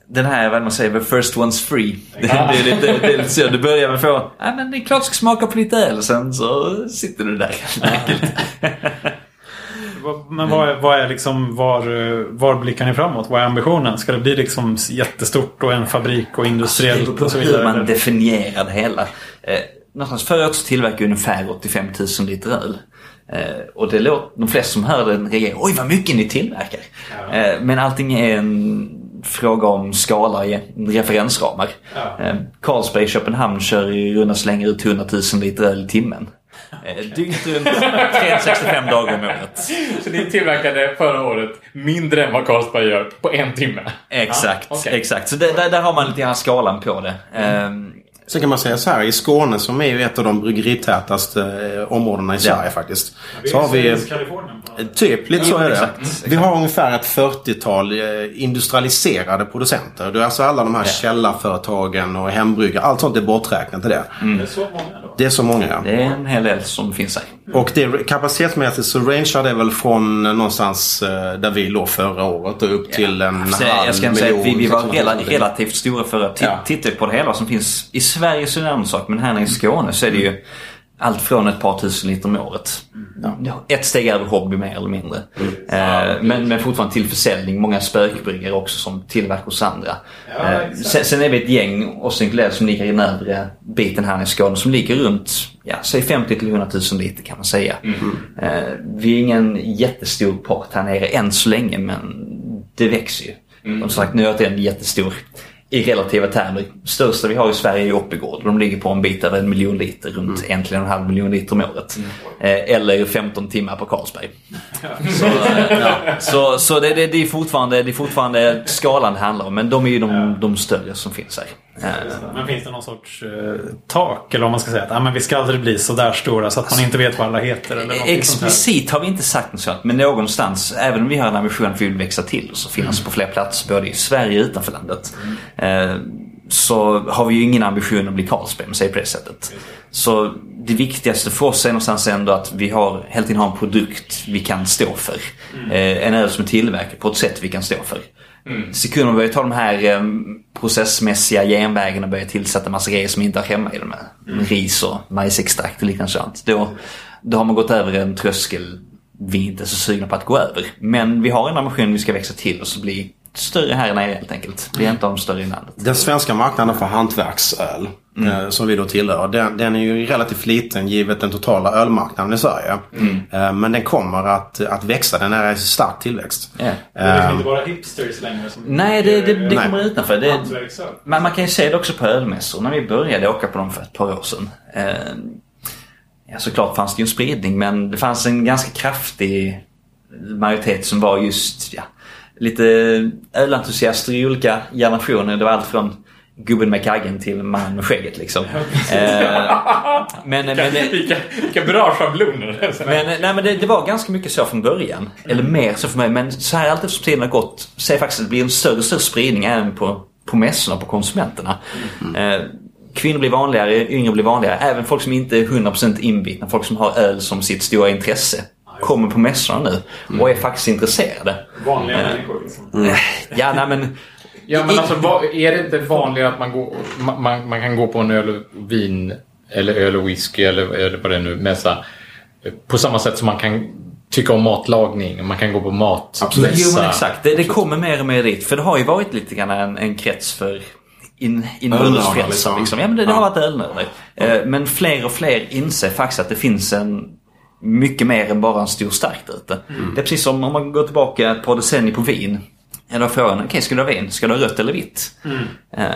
den här, vad man säger, the first one's free. Det, det, är lite, det är lite så. Du börjar med att få, ja men det är klart du ska smaka på lite öl. Sen så sitter du där helt enkelt. men vad är, vad är liksom, var, eh, var blickar ni framåt? Vad är ambitionen? Ska det bli liksom jättestort och en fabrik och industriellt och så hur vidare? man eller? definierar det hela. Någonstans förra året så tillverkade vi ungefär 85 000 liter öl. Eh, och det låter, de flesta som hör den reagerar, oj vad mycket ni tillverkar. Eh, men allting är en fråga om skala i referensramar. Ja. Eh, Carlsberg i Köpenhamn kör i runda slängar ut 100 000 liter öl i timmen. Eh, dygnet runt, 365 dagar om året. Så ni tillverkade förra året mindre än vad Carlsberg gör på en timme? Exakt, Ja, okej. exakt. Så det, där, där har man lite grann skalan på det. Ehm, Sen kan man säga så här, i Skåne som är ju ett av de bryggeritätaste eh, områdena i Sverige faktiskt. Så har vi... Sätt. Typ, lite så är det. exakt, Vi har ungefär ett 40-tal eh, industrialiserade producenter. Det är alltså alla de här källarföretagen och hembryggare. Allt sånt är borträknat i det. Det är så många då. Det är så många ja. det är en hel del som finns här. Och det, kapacitetsmässigt så rangear det väl från eh, någonstans eh, där vi låg förra året och upp till en halv jag ska inte säga att vi, vi var miljon, rela, relativt stora förra. Titt, Ja. Tittar vi på det hela som finns i Sverige så är det en sak. Men här nere i Skåne så är det ju allt från ett par tusen liter om året. Ja, Ett steg över hobby mer eller mindre. Eh, men, men fortfarande till försäljning. Många spökbryggare också som tillverkar hos andra. Ja, Eh, sen, sen är vi ett gäng, oss inkluderat, som ligger i den övre biten här i Skåne. Som ligger runt, ja, säg 50 till 100 000 liter kan man säga. Eh, vi är ingen jättestor part här nere än så länge men det växer ju. Och som sagt, nu är det en jättestor i relativa termer. Största vi har i Sverige är Oppigård. De ligger på en bit över en miljon liter, runt en till en halv miljon liter om året. Eh, eller 15 timmar på Carlsberg. Så, ja. så, så det, det, det, är fortfarande, det är fortfarande skalan det handlar om. Men de är ju de, de större som finns här. Men finns det någon sorts eh, tak? Eller om man ska säga att ah, men vi ska aldrig bli så där stora så att man inte vet vad alla heter. Eller. Explicit har vi inte sagt något sånt, men någonstans, även om vi har en ambition att vi vill växa till och finnas på fler platser både i Sverige och utanför landet. Eh, så har vi ju ingen ambition att bli Carlsberg, om säger på det sättet. Så det viktigaste för oss är någonstans ändå att vi har, hela tiden har en produkt vi kan stå för. Eh, en öl som är tillverkad på ett sätt vi kan stå för. Mm. Sekunder man börjar ta de här eh, processmässiga genvägarna och börjar tillsätta massa grejer som inte har hemma i dem. Mm. Ris och majsextrakt och liknande sånt. Då, då har man gått över en tröskel vi inte är så sugna på att gå över. Men vi har en ambition vi ska växa till och bli större här nere helt enkelt. Bli inte de större i landet. Den svenska marknaden för hantverksöl eh, som vi då tillhör. Den, den är ju relativt liten givet den totala ölmarknaden i Sverige. Eh, Men den kommer att, att växa. Den är i stark tillväxt. Ja. Det är liksom Eh, inte bara hipsters längre som Nej, det, det, det Nej. kommer utanför. Det, men man kan ju se det också på ölmässor. När vi började åka på dem för ett par år sedan. Eh, ja, såklart fanns det ju en spridning men det fanns en ganska kraftig majoritet som var just ja, lite ölentusiaster i olika generationer. Det var allt från gubben med kaggen till mannen med skägget liksom. Eh, men, men, Vilka, vilka bra schabloner. men, nej, men det, det var ganska mycket så från början. Eller mer så för mig. Men så här allt eftersom tiden har gått så är det faktiskt att det blir en större och större spridning även på, på mässorna, på konsumenterna. Eh, kvinnor blir vanligare, yngre blir vanligare. Även folk som inte är 100% inbitna, folk som har öl som sitt stora intresse. Kommer på mässorna nu och är faktiskt intresserade. Vanliga människor liksom. Eh, Ja, nej men... Ja, men alltså, är det inte vanligare att man, går, man, man, kan gå på en öl och vin eller öl och whisky eller, eller vad det är nu, mässa eh, på samma sätt som man kan tycka om matlagning. Man kan gå på matmässa. Jo men exakt, det, det kommer mer och mer dit. För det har ju varit lite grann en, en krets för in, liksom. Liksom. Ja men det, det har varit ölnördar. Eh, Men fler och fler inser faktiskt att det finns en mycket mer än bara en stor stark där ute. Det är precis som om man går tillbaka ett par decennier på vin. Eller frågan, okej ska du ha vin? Ska du ha rött eller vitt? Eh,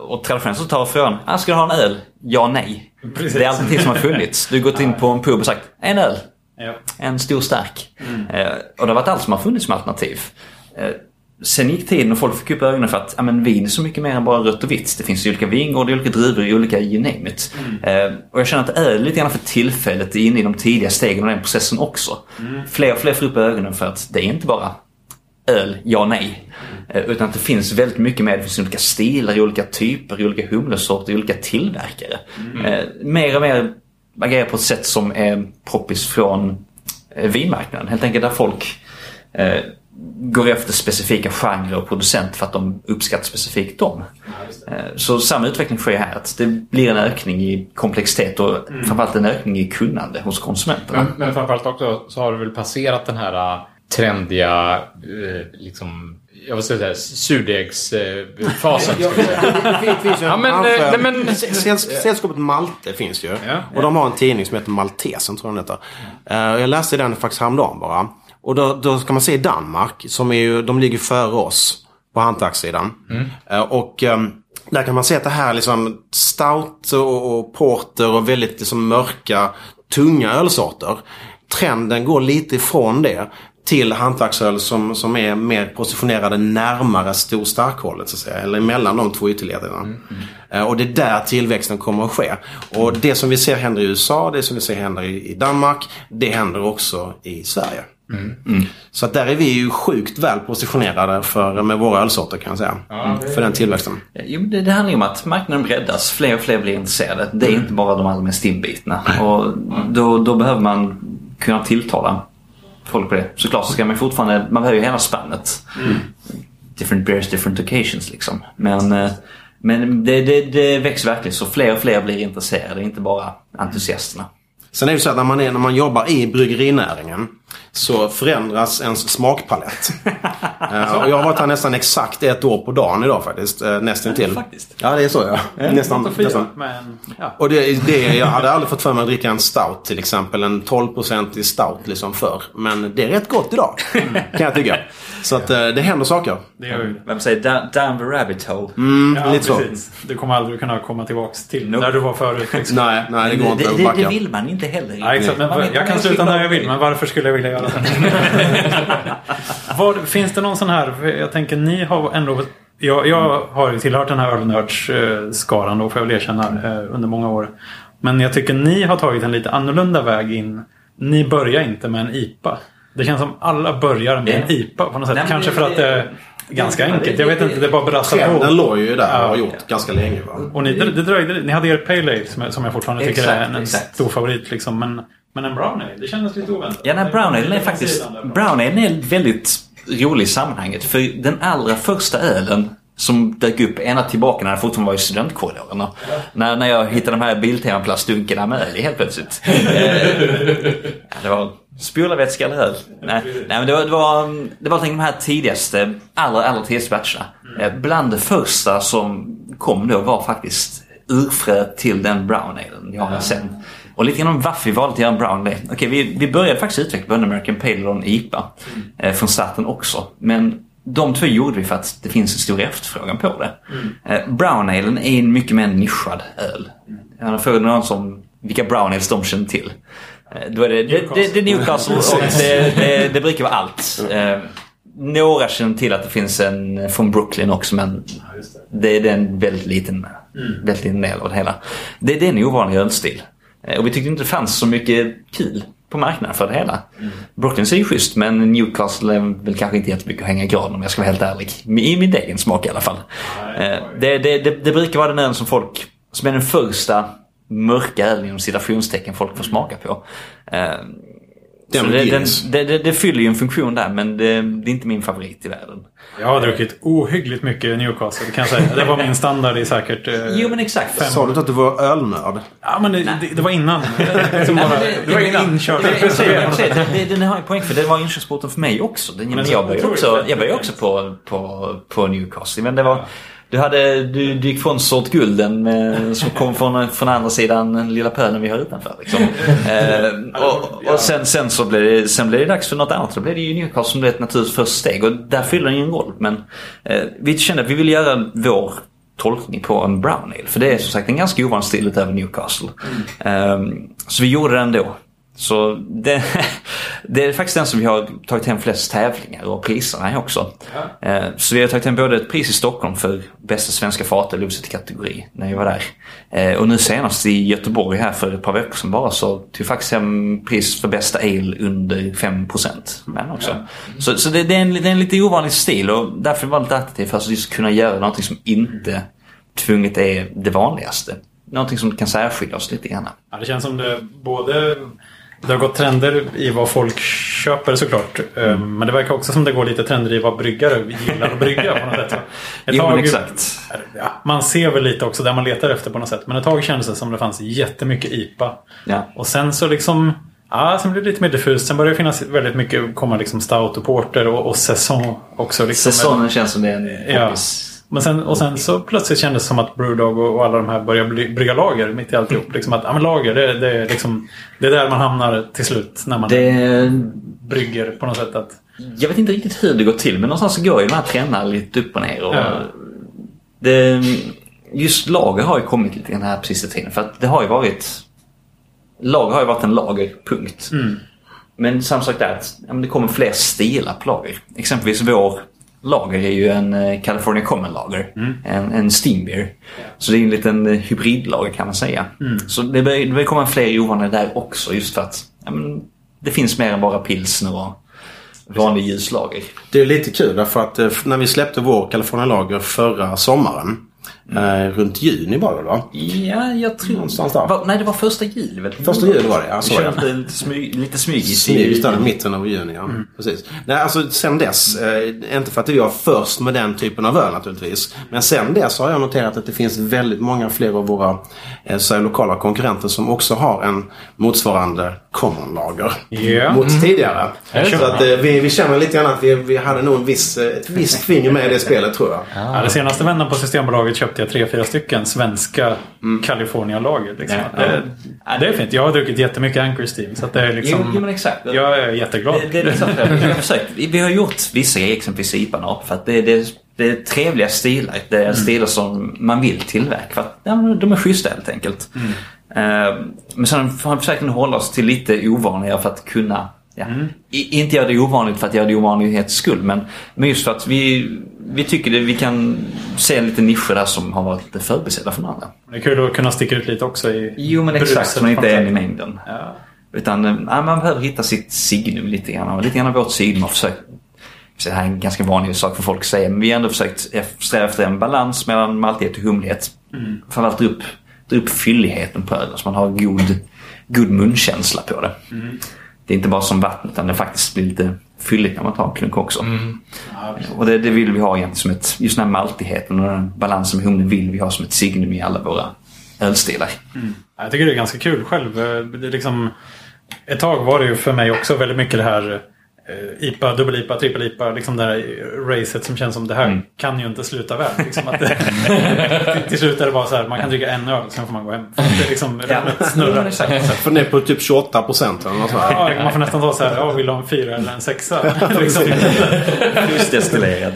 och traditionellt så tar frågan, ah, ska du ha en öl? Ja, nej. Precis. Det är alternativ som har funnits. Du har gått in på en pub och sagt, en öl. Ja. En stor stark. Eh, och det har varit allt som har funnits som alternativ. Eh, sen gick tiden och folk fick upp ögonen för att ja, men vin är så mycket mer än bara rött och vitt. Det finns ju olika vingårdar, olika druvor, olika you name it. Eh, och jag känner att öl lite grann för tillfället är inne i de tidiga stegen av den processen också. Fler och fler får upp ögonen för att det är inte bara öl, ja nej. Eh, Utan att det finns väldigt mycket mer. Det finns olika stilar, olika typer, olika humlesorter, olika tillverkare. Eh, mer och mer agerar på ett sätt som är poppis från eh, vinmarknaden. Helt enkelt där folk eh, går efter specifika genrer och producenter för att de uppskattar specifikt dem. Eh, så samma utveckling sker här. Att det blir en ökning i komplexitet och framförallt en ökning i kunnande hos konsumenterna. Men, men framförallt också så har du väl passerat den här äh, trendiga, eh, liksom, jag vill säga surdegsfasen. Ja, Ja, men, eh, nej, men- Sällskapet Malte finns ju. Ja. Och de har en tidning som heter Maltesen tror jag den heter. Eh, Jag läste den faktiskt häromdagen bara. Och då, då ska man se Danmark, som är ju, de ligger före oss på hantverkssidan. Eh, Och ehm, där kan man se att det här liksom stout och, och porter och väldigt liksom mörka, tunga ölsorter. Trenden går lite ifrån det till hantverksöl som, som är mer positionerade närmare stor starkhållet så att säga. Eller mellan de två ytterligheterna. Eh, Och det är där tillväxten kommer att ske. Och det som vi ser händer i USA, det som vi ser händer i i Danmark, det händer också i Sverige. Så att där är vi ju sjukt väl positionerade för, med våra ölsorter kan jag säga. För den tillväxten. Jo, det, det handlar ju om att marknaden breddas. Fler och fler blir intresserade. Det är inte bara de allra mest inbitna. Och då, då behöver man kunna tilltala folk på det. Såklart så ska man fortfarande, man behöver ju hela spannet. Different beers, different occasions liksom. Men, eh, men det, det, det växer verkligen så fler och fler blir intresserade, inte bara entusiasterna. Sen är det så att när man, är, när man jobbar i bryggerinäringen så förändras ens smakpalett. Eh, och jag har varit här nästan exakt ett år på dagen idag faktiskt. Uh, nästintill. Faktiskt. Ja, det är så ja. Nästan. nästan. Men, ja. Och det, det, jag hade aldrig fått för mig att dricka en stout till exempel. En 12-procentig stout liksom förr. Men det är rätt gott idag. Kan jag tycka. Så att eh, det händer saker. Det gör ju det. Vem säger down, down the rabbit hole? Mm, Ja, lite så. precis. Du kommer aldrig kunna komma tillbaks till Nope. där du var förut. Liksom. Nej, nej det går inte det, att det, det backa. vill man inte heller. Ja, exakt. Men jag man kan sluta när jag vill, men varför skulle jag vilja göra det? Vad, finns det någon sån här, för jag tänker ni har ändå jag, jag har ju tillhört den här ölnördsskaran då får jag väl erkänna eh, under många år. Men jag tycker ni har tagit en lite annorlunda väg in. Ni börjar inte med en IPA. Det känns som alla börjar med en IPA på något sätt. Nej, Kanske för att det är ganska det- enkelt. Jag vet inte, det är bara att brassa på. Trenden låg ju där och har gjort ganska länge. Va? Och ni, det, det dröjde, ni hade er Pale Ale som, jag- som jag fortfarande tycker Exakt, är en, en exakt. stor favorit. Liksom. Men, men en Brown Ale, det kändes lite oväntat. Ja, nej, brown ale är faktiskt... Brown ale är väldigt rolig i sammanhanget. För den allra första ölen som dök upp ända tillbaka när jag fortfarande var i studentkorridorerna. När, när jag hittade de här Biltema-plastdunkarna med öl helt plötsligt. Ja, det var spolarvätska eller öl. Nej, nej men det var, det var, det var de här tidigaste, allra, allra tidigaste batcherna. Eh, Bland det första som kom då var faktiskt urfröet till den brown alen jag har sen. Och lite grann om varför vi valde att göra en brown ale. Okej, vi, vi började faktiskt utveckla både American Pale Ale och en IPA. Eh, från starten också. Men de två gjorde vi för att det finns en stor efterfrågan på det. Eh, brown alen är en mycket mer nischad öl. Jag frågade någon som vilka brown ales de känner till. Eh, då är det, det, det, det är Newcastle och det, det, det brukar vara allt. Eh, några känner till att det finns en från Brooklyn också men det, det är en väldigt liten, väldigt liten del av det hela. Det, det är en ovanlig ölstil. Eh, Och vi tyckte inte det fanns så mycket kul på marknaden för det hela. Brooklyn är ju schysst men Newcastle är väl kanske inte jättemycket att hänga i graden om jag ska vara helt ärlig. I min egen smak i alla fall. Eh, Det, det, det, det brukar vara den öl som folk, som är den första mörka ölen inom citationstecken folk får smaka på. Den det, den, det, det, det fyller ju en funktion där men det, det är inte min favorit i världen. Jag har druckit ohyggligt mycket Newcastle kan jag säga. Det var min standard i säkert... Eh, Jo men exakt. Fem. Sa du att du var ölnörd? Ja men det, det, det var innan. Som bara, det, var innan inkört. Det, den har ju poäng för det var inkörsporten för mig också. Den, men jag började också, jag började också på, på, på Newcastle. Men det var, du, hade, du, du gick från sort gulden med, som kom från, från andra sidan den lilla pölen vi har utanför. Liksom. eh, och och sen, sen, så blev det, sen blev det dags för något annat. Då blev det ju Newcastle som blev ett naturligt första steg. Och där fyller den ju en roll. Men eh, vi kände att vi ville göra vår tolkning på en brown ale. För det är som sagt en ganska ovanlig stil utöver Newcastle. Ehm, så vi gjorde den då. Så det, det är faktiskt den som vi har tagit hem flest tävlingar och priserna i också. Ehm, så vi har tagit hem både ett pris i Stockholm för bästa svenska fatöl oavsett kategori när jag var där. Ehm, och nu senast i Göteborg här för ett par veckor sedan bara så tog vi faktiskt hem pris för bästa ale under 5% med den också. Så, så det, det, är en, det är en lite ovanlig stil och därför var det lite attraktivt för att just kunna göra någonting som inte tvunget är det vanligaste. Någonting som kan särskilja oss lite grann. Ja, det känns som det både... Det har gått trender i vad folk köper såklart. Eh, Men det verkar också som det går lite trender i vad bryggare gillar att brygga på något sätt. Ett Jo, tag- exakt. Ja, man ser väl lite också där man letar efter på något sätt. Men ett tag kändes det som det fanns jättemycket IPA. Ja. Och sen så liksom... Ja, sen blev det lite mer diffust. Sen började det finnas väldigt mycket, komma liksom stout och porter och, och säsong också. Liksom. Säsongen känns som det är en Ja. Men sen, och sen så plötsligt kändes det som att Brewdog och, alla de här började brygga lager mitt i alltihop. Liksom att, ja men lager, det, det, är liksom, det är där man hamnar till slut. När man Det, brygger på något sätt. Att, jag vet inte riktigt hur det går till men någonstans så går ju de här trenderna lite upp och ner. Och Ja. det, just lager har ju kommit lite grann här på sista tiden. För att det har ju varit... Lager har ju varit en lager, punkt. Men samma sak där, att ja, det kommer fler stilar på lager. Exempelvis vår lager är ju en eh, California Common Lager. En, en Steam Beer. Så det är en liten eh, hybridlager kan man säga. Så det börjar, det börjar komma fler ovanliga där också just för att ja, men, det finns mer än bara pilsner och vanlig ljuslager. Det är lite kul därför att eh, när vi släppte vår California Lager förra sommaren. Eh, runt juni var det va? Ja, jag tror... Någonstans där. Va, nej, det var första juli väl? Första juli var det, ja. Så Vi lite, smyg, lite smygis. Smygis där i mitten av juni, ja. Precis. Nej, alltså sen dess, eh, inte för att vi var först med den typen av öl naturligtvis. Men sen dess har jag noterat att det finns väldigt många fler av våra eh, lokala konkurrenter som också har en motsvarande common lager. Ja. Mot tidigare. det Så att eh, vi, vi känner lite grann att vi, vi hade nog en viss, eh, ett visst finger med i det spelet tror jag. ja, det senaste vändan på Systembolaget köpte jag tre, fyra stycken svenska California-lager. Liksom. Ja, ja. Det, det är fint. Jag har druckit jättemycket Anchor Steam. Så att det är liksom, Jo, jo, men exakt. Jag är jätteglad. Det, det är liksom, vi, har försökt, vi, har gjort vissa exempelvis IPA för att det, det, det är trevliga stilar. Det är stilar som man vill tillverka för att ja, de är schyssta helt enkelt. Eh, men sen har vi försökt hålla oss till lite ovanligare för att kunna Ja. I, inte göra det ovanligt för att göra det ovanlighets skull men, men just för att vi, vi tycker det, vi kan se lite nischer där som har varit lite förbisedda från andra. Det är kul att kunna sticka ut lite också i Jo men exakt, som inte är en i mängden. Ja. Utan eh, ja, man behöver hitta sitt signum lite grann. Och lite grann av vårt signum har försökt det här är en ganska vanlig sak för folk att säga. Men vi har ändå försökt sträva efter en balans mellan maltighet och humlighet. Mm. Dra upp, dra upp fylligheten på ölen så man har god, god munkänsla på det. Det är inte bara som vatten utan det faktiskt blir lite fylligt när man tar en klunk också. Och det, det vill vi ha egentligen som ett, just den här maltigheten och den balansen med humlen vill vi ha som ett signum i alla våra ölstilar. Jag tycker det är ganska kul själv. Det är liksom, ett tag var det ju för mig också väldigt mycket det här eh, IPA, dubbel-IPA, trippel-IPA. Liksom det här racet som känns som det här kan ju inte sluta väl. Liksom att det, till, till slut är det bara så här, man kan dricka en öl sen får man gå hem. För att det liksom rummet snurrar. För ner på typ 28 procent eller något sånt här. Ja, man får nästan ta så här, ja, vill du ha en fyra eller en sexa? liksom. Just destillerad.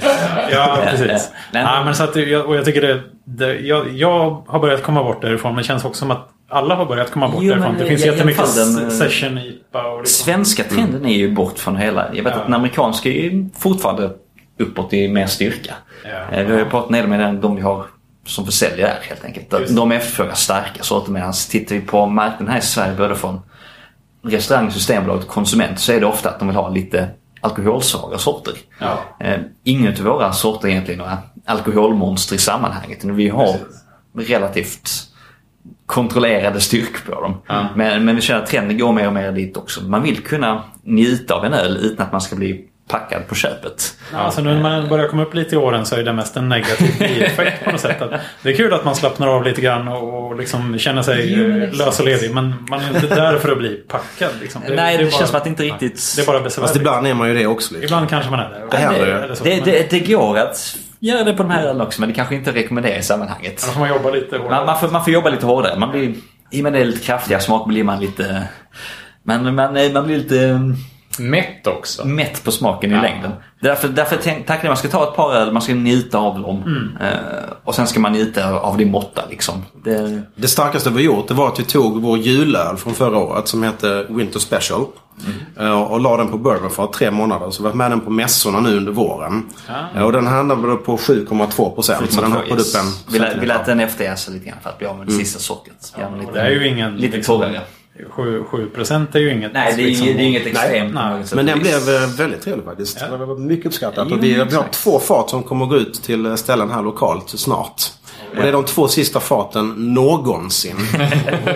Ja, precis. Nej, men så att, jag, och jag tycker det, det jag, jag har börjat komma bort därifrån men det känns också som att alla har börjat komma bort Jo, därifrån. Det finns jättemycket den, eh, session IPA och liksom. Svenska trenden är ju bort från hela... Jag vet Ja. att den amerikanska är ju fortfarande uppåt i mer styrka. Ja. Eh, Vi har ju pratat en med de vi har som försäljare här helt enkelt. Just. de efterfrågar starka sorter medan tittar vi på marknaden här i Sverige både från restaurang, systembolag och konsument så är det ofta att de vill ha lite alkoholsvaga sorter. Ja. Eh, ingen av våra sorter är egentligen några alkoholmonster i sammanhanget. Vi har relativt kontrollerade styrkor på dem. Men, men vi känner att trenden går mer och mer dit också. Man vill kunna njuta av en öl utan att man ska bli packad på köpet. Ja, alltså nu när man börjar komma upp lite i åren så är det mest en negativ bieffekt på något sätt. Att det är kul att man slappnar av lite grann och, liksom känner sig eh, lös och ledig. Men man är inte där för att bli packad. Liksom. Nej, det, är bara- känns som att det inte riktigt... Det är bara Fast besvärligt. ibland är man ju det också. Liksom. Ibland kanske man är där. Det händer ju. Det, det, det går att göra det på de här ölen också men det kanske inte rekommenderas i sammanhanget. Då får man jobba lite hårdare. Man, man, får, man får jobba lite hårdare. Man blir, I och med det är lite kraftiga smak blir man lite... Man, man, man blir lite Mätt också. mätt på smaken i längden. Därför, därför tänk- tänker jag man ska ta ett par öl, man ska njuta av dem. Mm. Eh, och sen ska man njuta av din måtta liksom. Det, Det starkaste vi gjort det var att vi tog vår julöl från förra året som hette Winter Special. eh, Och la den på bourbon för tre månader. Så vi har med den på mässorna nu under våren. Eh, Och den hamnade på 7,2 procent. Så den hoppade upp en vi, lät, vi lät den efterjäsa lite grann för att bli av med det sista sockret. Och lite, det är ju ingen... lite liksom, torrare. 7, 7% är ju inget... Nej, det är, liksom, det är inget extremt. nej. sätt Men den blev eh, väldigt trevlig faktiskt. Det var mycket uppskattat. Och vi, vi har två fat som kommer gå ut till eh, ställen här lokalt snart. Och det är de två sista faten någonsin.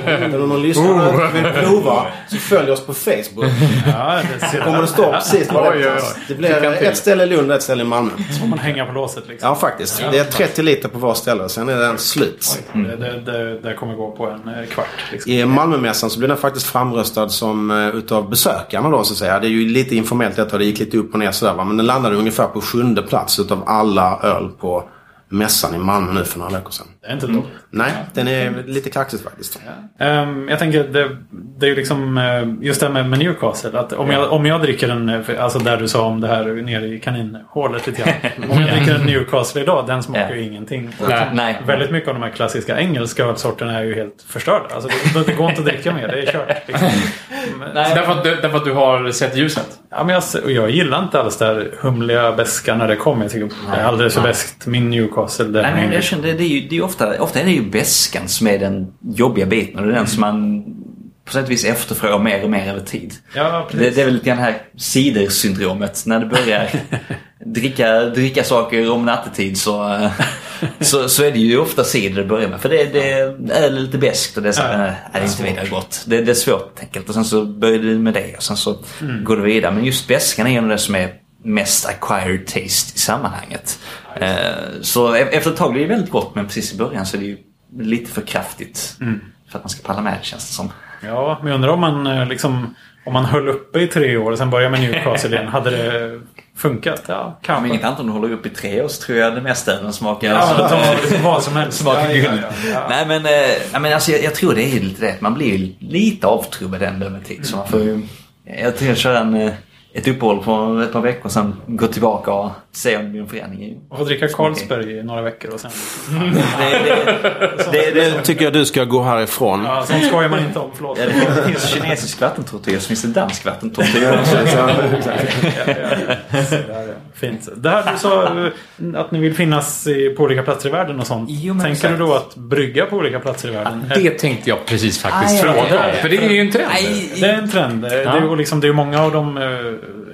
Är det någon lyssnare som vill prova så följ oss på Facebook. Ja, det kommer det stå precis vad det är. Det blir ett ställe i Lund och ett ställe i Malmö. får man hänga på låset liksom. Ja, faktiskt. Det är 30 liter på var ställe. Sen är den slut. Det, det, det, det kommer gå på en eh, kvart. Liksom. I Malmömässan så blir den faktiskt framröstad som uh, utav besökarna då så att säga. Det är ju lite informellt detta. Det gick lite upp och ner sådär va. Men den landade ungefär på sjunde plats utav alla öl på mässan i Malmö nu för några veckor sedan. Det är inte dåligt. Nej, den är lite kaxigt faktiskt. Ehm, jag tänker, det, det är ju liksom eh, just det här med, Newcastle. Att om, jag, om jag dricker en, eh, alltså där du sa om det här nere i kaninhålet lite grann. Om jag dricker en Newcastle idag, den smakar Ja. ju ingenting. Nej, nej. Väldigt mycket av de här klassiska engelska ölsorterna är ju helt förstörda. Alltså det, det går inte att dricka mer, det är kört. Liksom. Men, Därför att, du, därför att du har sett ljuset. Ja, men jag, jag gillar inte alls det här humliga, beska när det kommer. Jag tycker det är alldeles för beskt. Min Newcastle, den Nej, men jag känner, det, är ju, det är ofta, ofta är det ju beskan som är den jobbiga biten och det är den som man på sätt och vis efterfrågar mer och mer över tid. Ja, Det, det är väl lite grann det här cidersyndromet. När du börjar dricka, dricka saker om nattetid så, så, så är det ju ofta cider det börjar med. För det, det är lite beskt och det är, så, Ja, nej, det är inte vidare gott. Det, det är svårt enkelt. Och sen så börjar du med det och sen så går du vidare. Men just beskan är ju det som är mest acquired taste i sammanhanget. Eh, så e- efter ett tag blir det väldigt gott men precis i början så är det ju lite för kraftigt. För att man ska palla med det känns det som. Ja, men jag undrar om man eh, liksom om man höll uppe i tre år och sen började med Newcastle igen. Hade det funkat? Ja, Men kanske. inget annat om du håller upp i tre år så tror jag det mesta ölen smakar Ja, så- ta vad som helst. Smakar ja, guld. ja, ja. Nej men, jag, men alltså, jag, jag tror det är lite det. Man blir ju lite avtrubbad ändå med tid. Så man får ju, jag tror jag kör en, ett uppehåll på ett par veckor sen gå tillbaka och se om det blir en förändring. Man får dricka Carlsberg i några veckor och sen... Det, det, det, det, Nu tycker jag du ska gå härifrån. Ja, sånt skojar man inte om. Förlåt. Ja, det finns- det finns kinesisk vattentortyr så finns det dansk vattentortyr också. Ja, ja, ja. Ja. Fint. Det här du sa att ni vill finnas på olika platser i världen och sånt. Jo, Tänker exakt. du då att brygga på olika platser i världen? Det tänkte jag precis faktiskt Aj, aj, fråga aj, aj. För det är ju en trend. Det är en trend. Det är, liksom, det är ju många av de eh,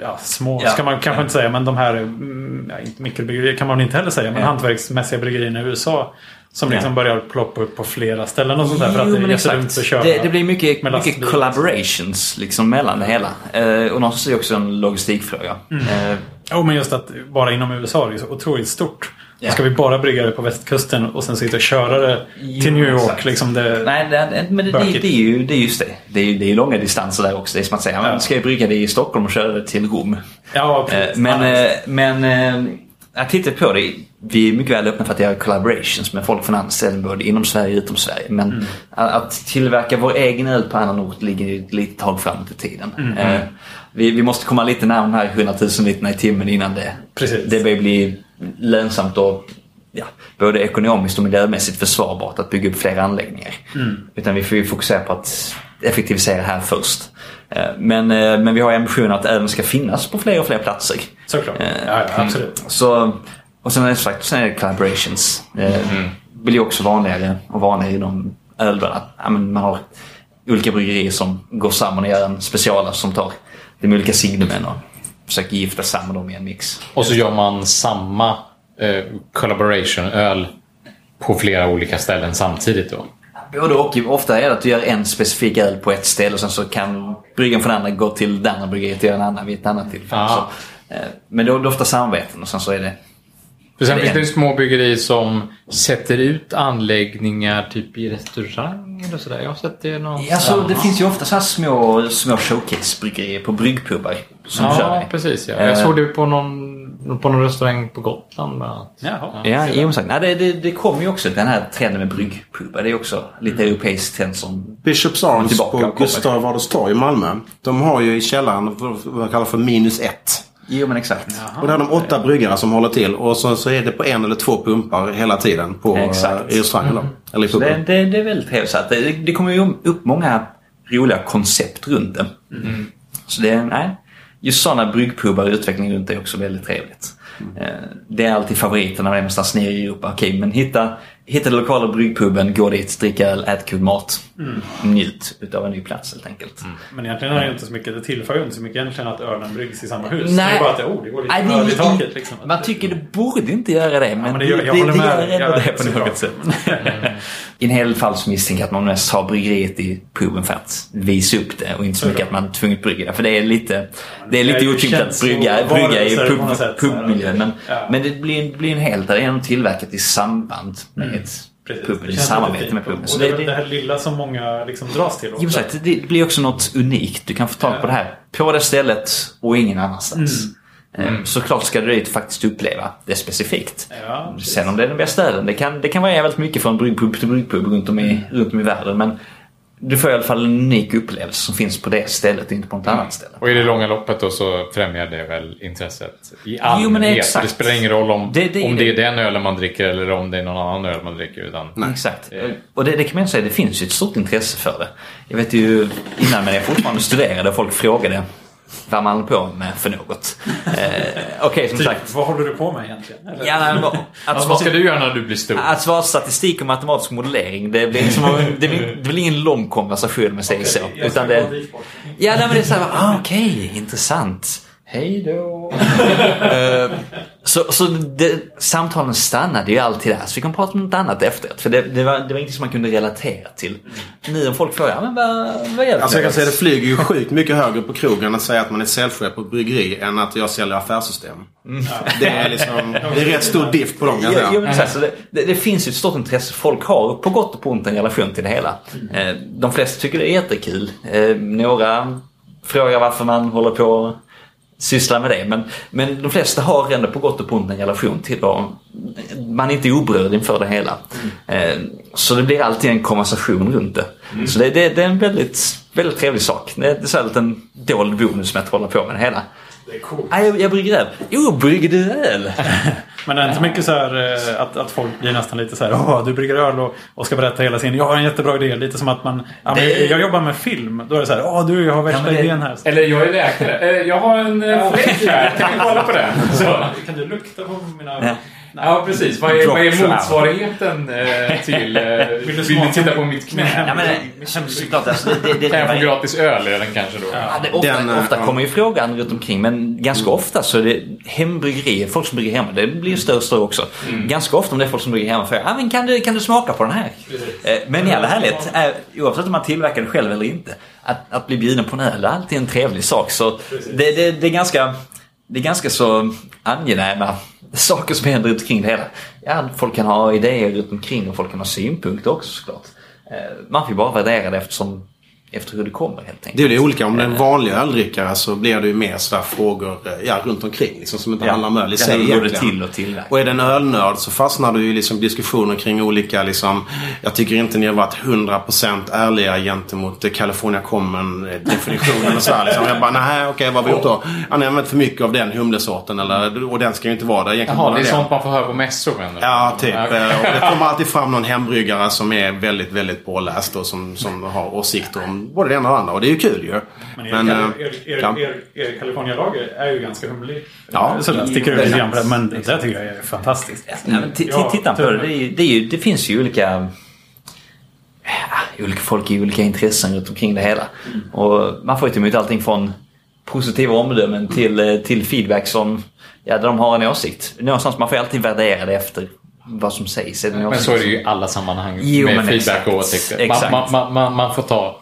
ja, små, Ja. ska man kanske inte säga, men de här mm, ja, inte mikrobryggerier kan man inte heller säga, men Ja. hantverksmässiga bryggerierna i USA som liksom Ja. börjar ploppa upp på flera ställen och sånt där för att Jo, det är att köra. Det, det blir mycket, mycket collaborations liksom mellan det hela. Eh, och någonstans är det också en logistikfråga. Mm. Eh, Jo, men just att bara inom USA är det ju så otroligt stort. Ja. Ska vi bara brygga det på västkusten och sen sitta och köra det till New York? exakt. Liksom det, Nej, det, men det, det, det, är ju, det är just det. Det är ju det är ju långa distanser där också. Det är som att säga, Ja. man ska jag brygga det i Stockholm och köra det till Rom? Ja, Eh, precis. Men, Ja, eh, men eh, jag tittar på det. Vi är mycket väl öppna för att göra collaborations med folk från andra ställen, både inom Sverige och utom Sverige. Men Mm. att, tillverka vår egen öl på annan ort ligger ett litet tag framåt i tiden. Mm. Eh, vi, vi måste komma lite närmare de här 100 000 literna i timmen innan det, Precis. det börjar bli lönsamt och ja, både ekonomiskt och miljömässigt försvarbart att bygga upp fler anläggningar. Mm. Utan vi får ju fokusera på att effektivisera här först. Eh, Men, eh, men vi har ambitionen att ölen ska finnas på fler och fler platser. Såklart. Ja, ja, absolut. Så, och sen sagt, sen är det collaborations. Eh, Mm. blir ju också vanligare och vanligare inom ölvärlden. Att, ja, men man har olika bryggerier som går samman och gör en specialare som tar de olika signumen och försöker gifta samman dem i en mix. Och så gör man samma eh, collaboration-öl på flera olika ställen samtidigt då. Både och. Ofta är det att du gör en specifik öl på ett ställe och sen så kan bryggan från andra gå till det andra bryggeriet och göra en annan vid ett annat tillfälle. Ah. Så, eh, men då är det ofta samarbeten och sen så är det... För sen Det är finns det små bryggerier som sätter ut anläggningar typ i restauranger och sådär. Jag har sett det någonstans. Alltså, det finns ju ofta så här små, små showcase-bryggerier på bryggpubbar som kör Ja, det. precis. Ja. Jag Eh. såg det på någon, på någon restaurang på Gotland bland annat. Jaha. Ja, jo. Nej, det, det, det kommer ju också den här trenden med bryggpubbar. Det är också lite Mm. europeisk trend som... Bishops Arms Tillbaka på. Gustav Adolfs torg i Malmö. De har ju i källaren vad man kallar för minus ett. Jo, men exakt. Och där har de åtta bryggare som håller till. Och så, så är det på en eller två pumpar hela tiden på, Exakt. eh, i restaurangen. Då. Eller i Så det, det, det är väldigt att det, det kommer ju upp många roliga koncept runt det. Mm. Så det, nej. Just sådana bryggpubbar och utveckling runt det är också väldigt trevligt. Eh, Det är alltid favoriten när man är någonstans nere i Europa. Okej, men hitta, hitta den lokala bryggpuben, gå dit, dricka öl, ät kul mat. Njut utav en ny plats helt enkelt. Men egentligen är det inte så mycket, det tillför ju inte så mycket egentligen att ölen bryggs i samma hus. Nej. Det är bara att det, oh, det går lite Nej, det- öl i taket liksom. Man tycker det borde inte göra det, men, men det gör- jag det, det med. gör ändå Jag det på något sätt. I en hel del fall så misstänker jag att man mest har bryggeriet i puben för att visa upp det och inte så mycket att man tvunget brygga det. För det är lite, det är det är lite ju otympligt att brygga, brygga i pub, pubmiljö. Men, Ja. men det blir, blir en helt, det är nog tillverkat i samband med Mm. Puben, i samarbete med puben. Och det det, det här lilla som många liksom dras till. Jo, sagt, det blir också något unikt. Du kan få tag på det här på det stället och ingen annanstans. Mm. Eh, Såklart ska du dit faktiskt uppleva det specifikt. Ja. Sen om det är den bästa ölen, det kan, det kan variera väldigt mycket från bryggpub till bryggpub runt om, i, runt om i världen. Men du får i alla fall en unik upplevelse som finns på det stället och inte på något annat ställe. Och i det långa loppet då så främjar det väl intresset i allmänhet. men exakt. Det spelar ingen roll om Det- det om det är den ölen man dricker eller om det är någon annan öl man dricker. Utan Exakt. Och det, det kan man säga, det finns ju ett stort intresse för det. Jag vet ju innan när jag fortfarande studerade och folk frågade vad man håller på med för något. Eh, Okej, som Typ, sagt. vad håller du på med egentligen? Eller? Ja, men, att, alltså, vad ska du göra när du blir stor? Att svara statistik och matematisk modellering, det blir, liksom, det blir, det blir ingen lång konversation med sig så. Jag ska Utan det, ja, nej, men det är såhär, ah, okej, intressant. Hej då. Eh, så så det, samtalen stannade ju alltid där, så vi kan prata om något annat efteråt. För det, det, var, det var inget som man kunde relatera till. Nu om folk frågar, ja, men vad, vad gör du? Alltså jag kan säga det flyger ju sjukt mycket högre på krogen att säga att man är säljchef på bryggeri än att jag säljer affärssystem. Det är liksom, det är rätt stor diff på dem kan jag säga. så, här, så det, det, det finns ju ett stort intresse. Folk har på gott och på ont en relation till det hela. Eh, de flesta tycker det är jättekul. Eh, några frågar varför man håller på sysslar med det. Men, men de flesta har ändå på gott och på ont en relation till det. Man är inte oberörd inför det hela. Eh, så det blir alltid en konversation runt det. Så det, det, det är en väldigt, väldigt trevlig sak. Det är en liten dold bonus med att hålla på med det hela. Det är coolt. Nej, jag, jag brygger öl. Jo, brygger du öl? Men det är inte mycket så här eh, att, att folk blir nästan lite så här Åh, du brygger öl och, och ska berätta hela sin Jag har en jättebra idé. Lite som att man ja, men Det- Jag jobbar med film. Då är det så här Åh du, jag har värsta Ja, det- idén här. Eller jag är läkare. Eh, Jag har en eh, fläck här. Kan vi kolla på den? Så. Kan du lukta på mina... Ja. Ja, precis. Vad är, vad är motsvarigheten eh, till... Eh, vill du smaka titta på mitt knä? Ja, men, det- såklart, alltså, det, det, Kan jag få gratis öl i den kanske då? Ja, det, ofta Den, eh, ofta ja. kommer ju frågan runt omkring men ganska ofta så är det hembryggerier, folk som brygger hemma. Det blir ju större och större också. Ganska ofta om det är folk som brygger hemma frågar ah, men kan, du, kan du smaka på den här? Eh, Men i all ärlighet, eh, oavsett om man tillverkar det själv eller inte, att, att bli bjuden på en öl är alltid en trevlig sak. Så det, det, det är ganska det är ganska så angenäma saker som händer runt omkring det hela. Ja, folk kan ha idéer runt omkring och folk kan ha synpunkter också såklart. Eh, man får ju bara värdera det eftersom, efter hur det kommer helt enkelt. Det är ju olika. Om det är en vanlig öldrickare så blir det ju mer sådär frågor eh, ja, runt omkring. Liksom, som inte Ja. handlar om öl i Ja, sig går det till att tillverka? Och är det en ölnörd så fastnar du i liksom diskussioner kring olika liksom, Jag tycker inte ni har varit 100% ärliga gentemot eh, California Common eh, definitionen och så här, liksom. Jag bara, nej okej vad har vi gjort då? Ja, ni har använt för mycket av den humlesorten eller, och den ska ju inte vara där egentligen. Jaha, det är den. sånt man får höra på mässor menar? Ja, typ. Ja, Eh, Och det kommer alltid fram någon hembryggare som är väldigt, väldigt påläst och som, som har åsikter om både det ena och det andra. Och det är ju kul ju. Men er, Men, eh, er, er, ja. er, er California-lager är ju ganska humlig. Ja, Sådär, i- sticker ut lite grann det. Men det tycker jag är fantastiskt. Ja, men t- Ja, titta på det. Det, är ju, det, är ju, det finns ju olika, ja, olika folk i olika intressen runt omkring det hela. Och man får ju emot allting från positiva omdömen till, eh, till feedback som, ja, där de har en åsikt. Någonstans, man får alltid värdera det efter vad som sägs. Det Men så är det ju i alla sammanhang Jo, med feedback exakt. och åsikter. Exakt. Man, man, man, man får ta...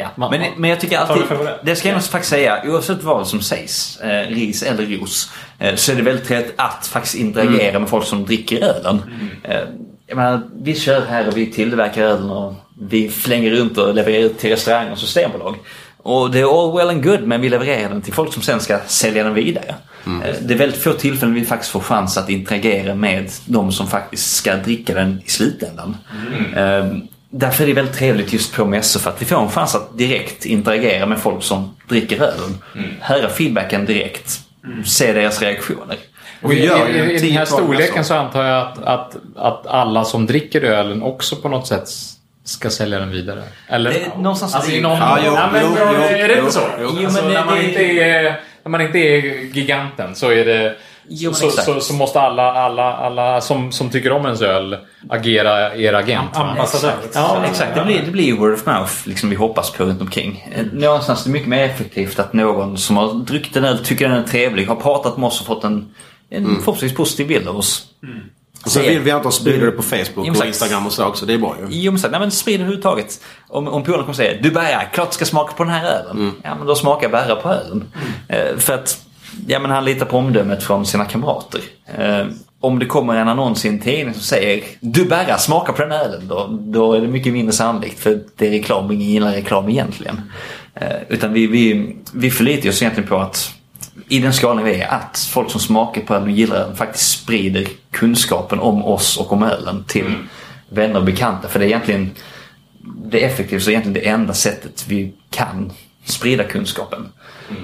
Ja, Man- men, men jag tycker alltid, det ska jag nog faktiskt säga, oavsett vad som sägs, eh, ris eller ros, eh, så är det väldigt trevligt att faktiskt interagera Mm. med folk som dricker ölen. Eh, jag menar, vi kör här och vi tillverkar ölen och vi flänger runt och levererar ut till restauranger och systembolag. Och det är all well and good men vi levererar den till folk som sen ska sälja den vidare. Mm. Eh, Det är väldigt få tillfällen vi faktiskt får chans att interagera med de som faktiskt ska dricka den i slutändan. Mm. Eh, Därför är det väldigt trevligt just på mässor för att vi får en chans att direkt interagera med folk som dricker ölen. Mm. Höra feedbacken direkt. Se deras reaktioner. Och i, Vi gör ju i, i den här storleken så antar jag att, att, att alla som dricker ölen också på något sätt ska sälja den vidare. Eller? Det någonstans alltså, det- i någon... Ja, jo, ja, men, jo, bra, jo, är det jo, inte så? jo. Alltså, men det- när, man det- inte är, när man inte är giganten så är det... Jo, så, exakt. så, så måste alla, alla, alla som, som tycker om ens öl agera er agent. Ambassadör. Ja, exakt. Det blir, det blir word of mouth liksom vi hoppas på runt omkring. Eh, Någonstans är det mycket mer effektivt att någon som har druckit en öl, tycker den är trevlig, har pratat med oss och fått en, en förhoppningsvis positiv bild av oss. Och så vill vi att de sprider det på Facebook och Exakt. Instagram och så också. Det är bra ju. Jo men, nej, men sprid det överhuvudtaget. Om, om polaren kommer säga du bärra, klart ska smaka på den här ölen. Ja men då smakar bärra på ölen. Eh, för att ja, men han litar på omdömet från sina kamrater. Eh, om det kommer en annons i en tidning som säger du bärra, smaka på den här ölen. Då, då är det mycket mindre sannolikt för det är reklam och ingen gillar reklam egentligen. Eh, utan vi, vi, vi förlitar oss egentligen på att i den skalan vi är, att folk som smakar på ölen och gillar ölen faktiskt sprider kunskapen om oss och om ölen till vänner och bekanta. För det är egentligen det effektivaste och egentligen det enda sättet vi kan sprida kunskapen.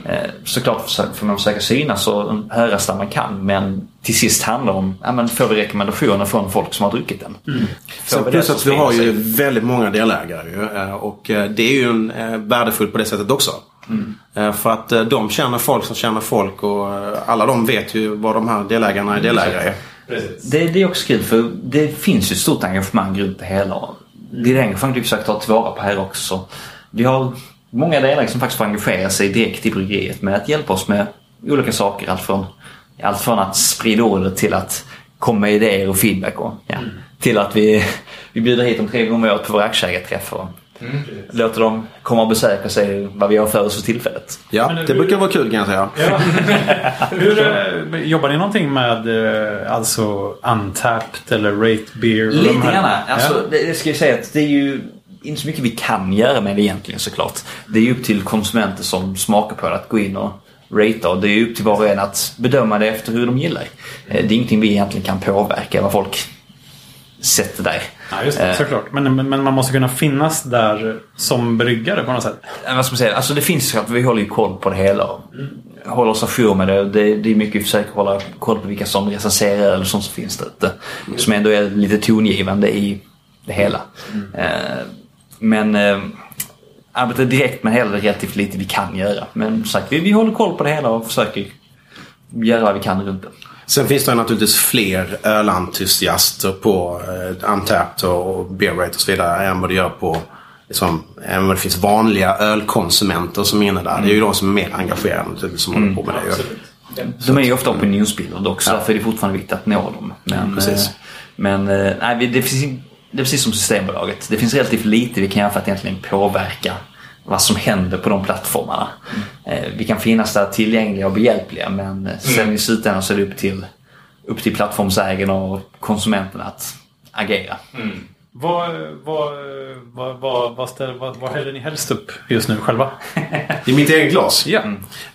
Eh, såklart får man försöka synas och höras där man kan men till sist handlar det om, ja men får vi rekommendationer från folk som har druckit den? Sen vi plus så att vi har sprider ju sig. väldigt många delägare ju. eh, Och eh, det är ju en, värdefullt på det sättet också. Eh, För att de känner folk som känner folk och alla de vet ju vad de här delägarna är delägare i. Det, det är också kul för det finns ju ett stort engagemang runt det hela. Det är det engagemanget vi försöker ta tillvara på här också. Vi har många delar som faktiskt får engagera sig direkt i bryggeriet med att hjälpa oss med olika saker. Allt från, allt från att sprida ordet till att komma med idéer och feedback. Och, ja, Till att vi, vi bjuder hit dem tre gånger om året på våra aktieägarträffar. och Låter dem komma och besöka se vad vi har för oss för tillfället. Ja, det hur- brukar vara kul kan jag säga. Ja. Hur, eh, jobbar ni någonting med eh, alltså Untapped eller Rate Beer? Lite grann. Alltså, Ja. det, det ska jag säga att det är ju inte så mycket vi kan göra med det egentligen såklart. Det är ju upp till konsumenter som smakar på det att gå in och ratea och det är ju upp till var och en att bedöma det efter hur de gillar. Eh, Det är ingenting vi egentligen kan påverka vad folk sätt där. Ja, just det, Eh, såklart. Men, men, men man måste kunna finnas där som bryggare på något sätt. Vad ska man säga? Alltså det finns att vi håller ju koll på det hela. och Håller oss ajour med det. det. Det är mycket vi försöker hålla koll på vilka som recenserar eller sånt som finns där ute. Som ändå är lite tongivande i det hela. Eh, men eh, arbetar direkt med hela relativt lite vi kan göra. Men som sagt, vi, vi håller koll på det hela och försöker göra vad vi kan runt det. Sen finns det naturligtvis fler ölentusiaster på eh, Untapped och Beer Rate och så vidare än vad det gör på liksom, än vad det finns vanliga ölkonsumenter som är inne där. Det är ju de som är mer engagerade som håller på med det. ju. De är ju ofta opinionsbildande också, därför är det fortfarande viktigt att nå dem. Men, Precis. eh, men eh, nej, det, finns, in- det är precis som Systembolaget. Det finns relativt lite vi kan göra för att egentligen påverka vad som händer på de plattformarna. Eh, Vi kan finnas där tillgängliga och behjälpliga men eh, sen i slutändan så är det upp till, upp till plattformsägarna och konsumenterna att agera. Vad, vad, vad, vad, vad, ställer, vad, vad häller ni helst upp just nu själva? I mitt eget glas? Ja.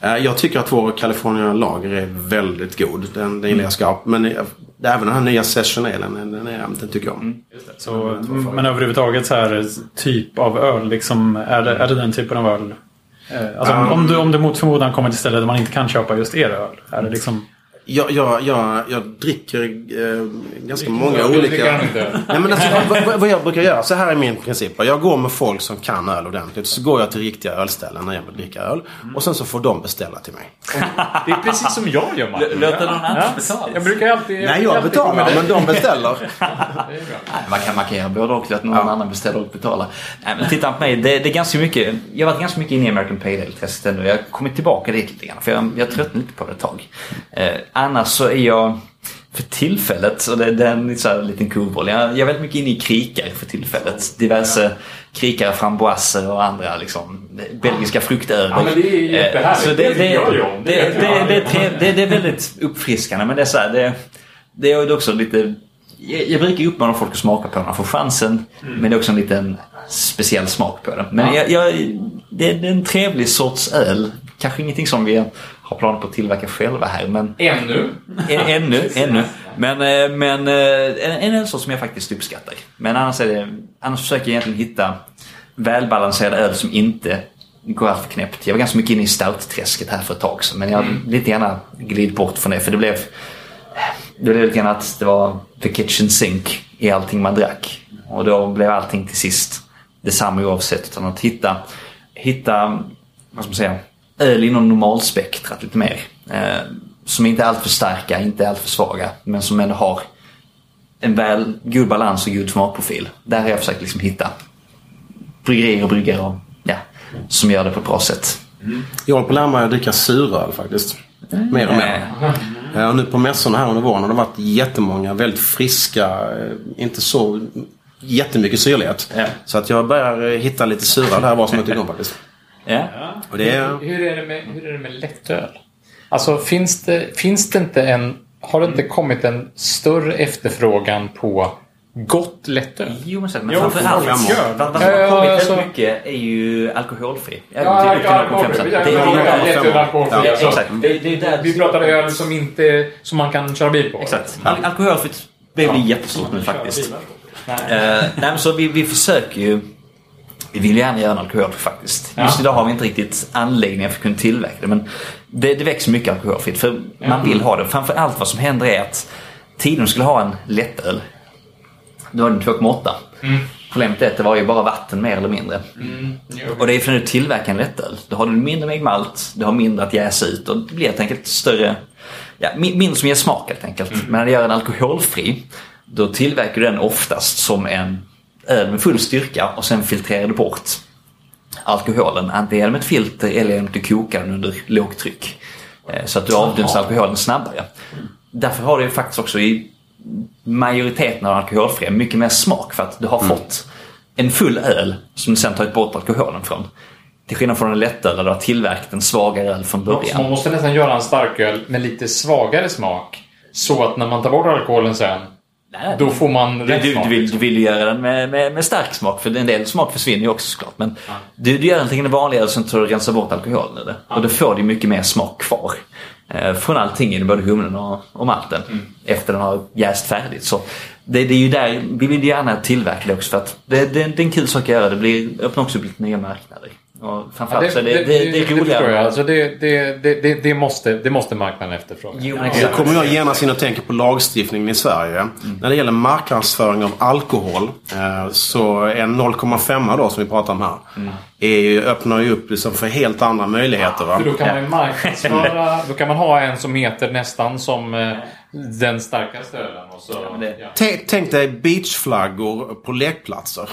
Eh, Jag tycker att vår California Lager är väldigt god. Den, den gillar jag skarpt. Men eh, även den här nya Session Ale, den, den, är, den tycker jag om. Så, men överhuvudtaget så här typ av öl. Liksom, är, det, är det den typen av öl? Eh, Alltså, om, om, du, om du mot förmodan kommer till stället där man inte kan köpa just er öl. Är det liksom... Jag, jag, jag, jag dricker eh, ganska många olika... Nej, men alltså, vad, vad- jag brukar göra, så här är min princip. Jag går med folk som kan öl ordentligt. Så går jag till riktiga ölställen när jag vill dricka öl. Och sen så får de beställa till mig. Det är precis som jag gör Martin. Låter någon annan betala? Jag brukar alltid... Nej, jag alltid betalar med men de beställer. Nej, man, kan, man kan göra både och, att någon annan beställer och betalar. Nej, men titta på mig, det, det är ganska mycket, jag har varit ganska mycket inne i American Pale Ale-testet ändå. Jag har kommit tillbaka dit lite grann, för jag, jag tröttnade lite på det ett tag. Eh, annars så är jag för tillfället, och det, det är en så här liten kurvboll, jag, jag är väldigt mycket inne i krikar för tillfället. Diverse krikar, framboiser och andra liksom, belgiska fruktöl. Ja, men det är jättehärligt. Så det, jag jag. är väldigt uppfriskande men det är så här, det, det är också lite... Jag, jag brukar uppmana folk att smaka på när de får chansen. Men det är också en liten speciell smak på det. Men jag, jag, det, det är en trevlig sorts öl. Kanske ingenting som vi har planer på att tillverka själva här. Men Ännu. Ännu, ännu. Men, eh, men eh, en, en som jag faktiskt uppskattar. Men annars, är det, annars försöker jag egentligen hitta välbalanserad öl som inte går allt knäppt. Jag var ganska mycket inne i stout-träsket här för ett tag sedan. Men jag har lite gärna glidit bort från det. För det blev, det blev lite grann att det var the kitchen sink i allting man drack. Och då blev allting till sist detsamma oavsett. Utan att hitta, hitta vad ska man säga, öl inom normalspektrat lite mer. Eh, som inte är alltför starka, inte är alltför svaga. Men som ändå har en väl, god balans och god smakprofil. Där har jag försökt liksom hitta bryggerier och bryggare och, ja, som gör det på ett bra sätt. Jag håller på att lära mig att dricka suröl faktiskt. Mer och mer. Ja, och nu på mässorna här under våren har det varit jättemånga väldigt friska, eh, inte så jättemycket syrlighet. Så att jag börjar eh, hitta lite suröl här vad som jag tycker om faktiskt. Ja. Och det är... Hur är det med, hur är det med lättöl? Alltså finns det, finns det inte en... Har det inte kommit en större efterfrågan på gott lättöl? Jo men, så, men framförallt vad, som har Ja, kommit alltså- väldigt mycket är ju alkoholfri. Ja, Även till- till alkoholfri. 0,5%. Ja, Det- det- ja, det- alkoholfri. Det, det är där Vi pratar öl som, inte, som man kan köra bil på. Exakt. Al alkoholfritt blir bli jättestort nu faktiskt. Eh, nej, men så vi, vi försöker ju... Vi vill gärna göra en alkoholfri faktiskt. Just idag har vi inte riktigt anläggningar för att kunna tillverka det. Men det, det växer mycket alkoholfritt för man vill ha det. Framförallt vad som händer är att tiden skulle ha en lättöl. Då var den 2,8. Problemet är att det var ju bara vatten mer eller mindre. Och det är för när du tillverkar en lättöl. Då har du mindre mängd malt, du har mindre att jäsa ut och det blir helt enkelt större, ja, mi- mindre som ger smak helt enkelt. Men när du gör en alkoholfri, då tillverkar du den oftast som en öl med full styrka och sen filtrerar du bort alkoholen. Antingen genom ett filter eller genom att du kokar den under lågtryck. Eh, Så att du avdunstar alkoholen snabbare. Därför har ju faktiskt också i majoriteten av alkoholfria mycket mer smak för att du har fått en full öl som du sen tagit bort alkoholen från. Till skillnad från en lättöl där du har tillverkat en svagare öl från Så man början. måste nästan göra en starköl med lite svagare smak. Så att när man tar bort alkoholen sen, Nej, då får man Du, rätt du, smak. du, vill, du vill göra den med, med, med stark smak för en del smak försvinner ju också såklart. Men du, du gör antingen en vanlig öl och sen tar du rensar bort alkoholen i det. Och då får du mycket mer smak kvar. Eh, från allting i både humlen och, och malten. Efter den har jäst färdigt. Så det, det är ju där, vi vill gärna tillverka det också för att det, det, det är en kul sak att göra. Det blir, öppnar också upp lite nya marknader. Och framförallt så är det, det, det, det är förstår jag. roligare. Alltså det, det, det, det, det, måste, det måste marknaden efterfråga. Jo, men Då kommer jag genast in och tänker på lagstiftningen i Sverige. När det gäller marknadsföring av alkohol eh, så en 0,5 då som vi pratar om här. Är ju, öppnar ju upp liksom för helt andra möjligheter. Va? För då kan man ju marknadsföra, då kan man ha en som heter nästan som eh, den starkaste ölen. Och så, det- ja. Tänk- Tänk dig beachflaggor på lekplatser.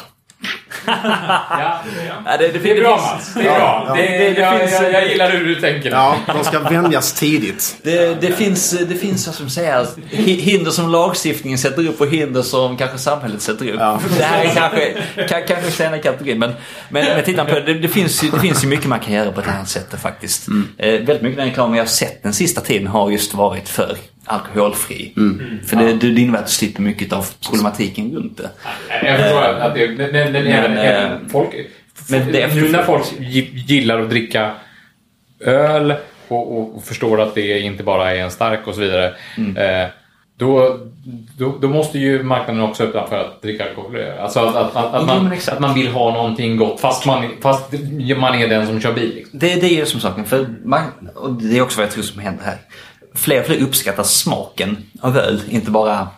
Ja, Ja, det, det, det är bra Mats. Det är bra. Det, Det- det jag, finns- jag, jag gillar hur du tänker. Ja, de ska vänjas tidigt. Det, det, finns, det finns vad som säger, hi- hinder som lagstiftningen sätter upp och hinder som kanske samhället sätter upp. Ja. Det här är kanske, kan, kanske senare kategorin. Men, men, men titta på det, det, det, finns ju, det finns ju mycket man kan göra på ett annat sätt faktiskt. Eh, väldigt mycket den reklamen jag har sett den sista tiden har just varit för alkoholfri. För det, det innebär att du slipper mycket av problematiken runt det. Jag förstår att det, den, den, den, Men, även eh, folk, men det nu när folk gi- gillar att dricka öl och, och förstår att det inte bara är en stark och så vidare. Mm. Eh, då, då, då måste ju marknaden också öppna för att dricka alkohol. Alltså att, att, att, att, man, att man vill ha någonting gott fast man, fast man är den som kör bil. Liksom. Det, det är ju som saken. För man, och det är också vad jag tror som händer här. Fler och fler uppskattar smaken av öl. Inte bara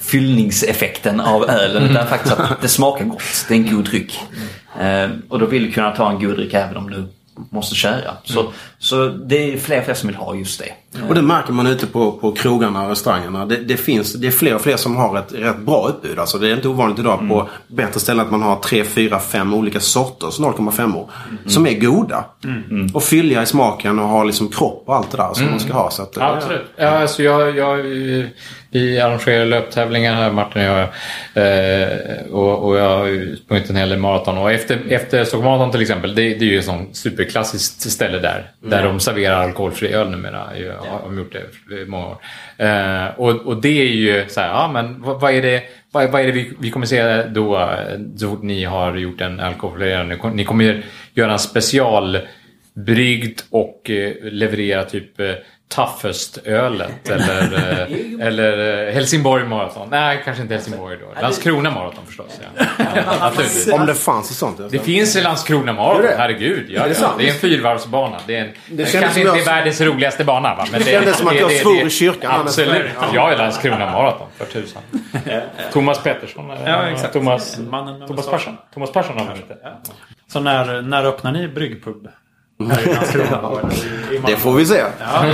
fyllningseffekten av ölen. Utan faktiskt att det smakar gott. Det är en god dryck. Eh, och då vill du kunna ta en god dryck även om du måste köra. Så, så det är fler och fler som vill ha just det. Och det märker man ute på, på krogarna och restaurangerna. Det, det, finns, det är fler och fler som har ett rätt bra utbud. Alltså det är inte ovanligt idag på bättre ställen att man har tre, fyra, fem olika sorters 0,5 år Som är goda. Och fylliga i smaken och har liksom kropp och allt det där som man ska ha. Så att, eh, Absolut. Ja, alltså jag, jag, vi arrangerar löptävlingar här, Martin och jag. Eh, och, och jag har ju sprungit en hel del maraton. Och efter, efter Stockholm till exempel, det, det är ju ett sånt superklassiskt ställe där. Där de serverar alkoholfri öl numera. Jag har de gjort det i många år. Eh, och, och det är ju så här, ja men vad, vad är det, vad, vad är det vi, vi kommer se då så fort ni har gjort en alkoholfri öl? Ni kommer göra en specialbryggd och eh, leverera typ eh, Toughest-ölet eller, eh, eller eh, Helsingborg Marathon. Nej, kanske inte Helsingborg då. Landskrona Marathon förstås. Ja. Om det fanns ett sånt. Det finns i Landskrona Marathon, herregud. Ja, det ja. det är en fyrvarvsbana. Det, är en, det kanske inte är jag- världens roligaste bana va? Men det, kändes som att jag svor i kyrkan Absolut. Jag är Landskrona Marathon, för tusan. Thomas Pettersson. eller- Ja, exakt. Thomas, Thomas. Persson. Thomas Persson har vunnit det. Så när, när öppnar ni bryggpub? Här i Landskrona? Det får vi se. Ja,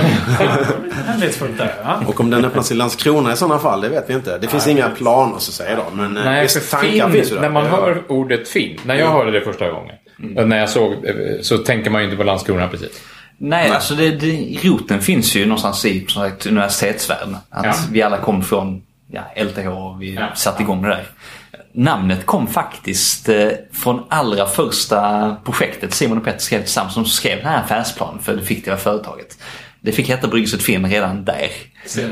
hemlighetsfullt där. Ja. Och om den öppnas i Landskrona i sådana fall, det vet vi inte. Det finns inga planer så att säga då. Men eh, Nej, visst, för tankar fin, finns ju där. när man hör ordet fin, när jag hörde det första gången, och när jag såg, eh, så tänker man ju inte på Landskrona precis. Nej, alltså det, det, roten finns ju någonstans i som sagt, universitetsvärlden. Att Ja. vi alla kom från ja, LTH och vi Ja. satte igång det där. Namnet kom faktiskt eh, från allra första projektet Simon och Petter skrev tillsammans. De skrev den här affärsplanen för det fiktiva företaget. Det fick heta Bryggeset Finn redan där.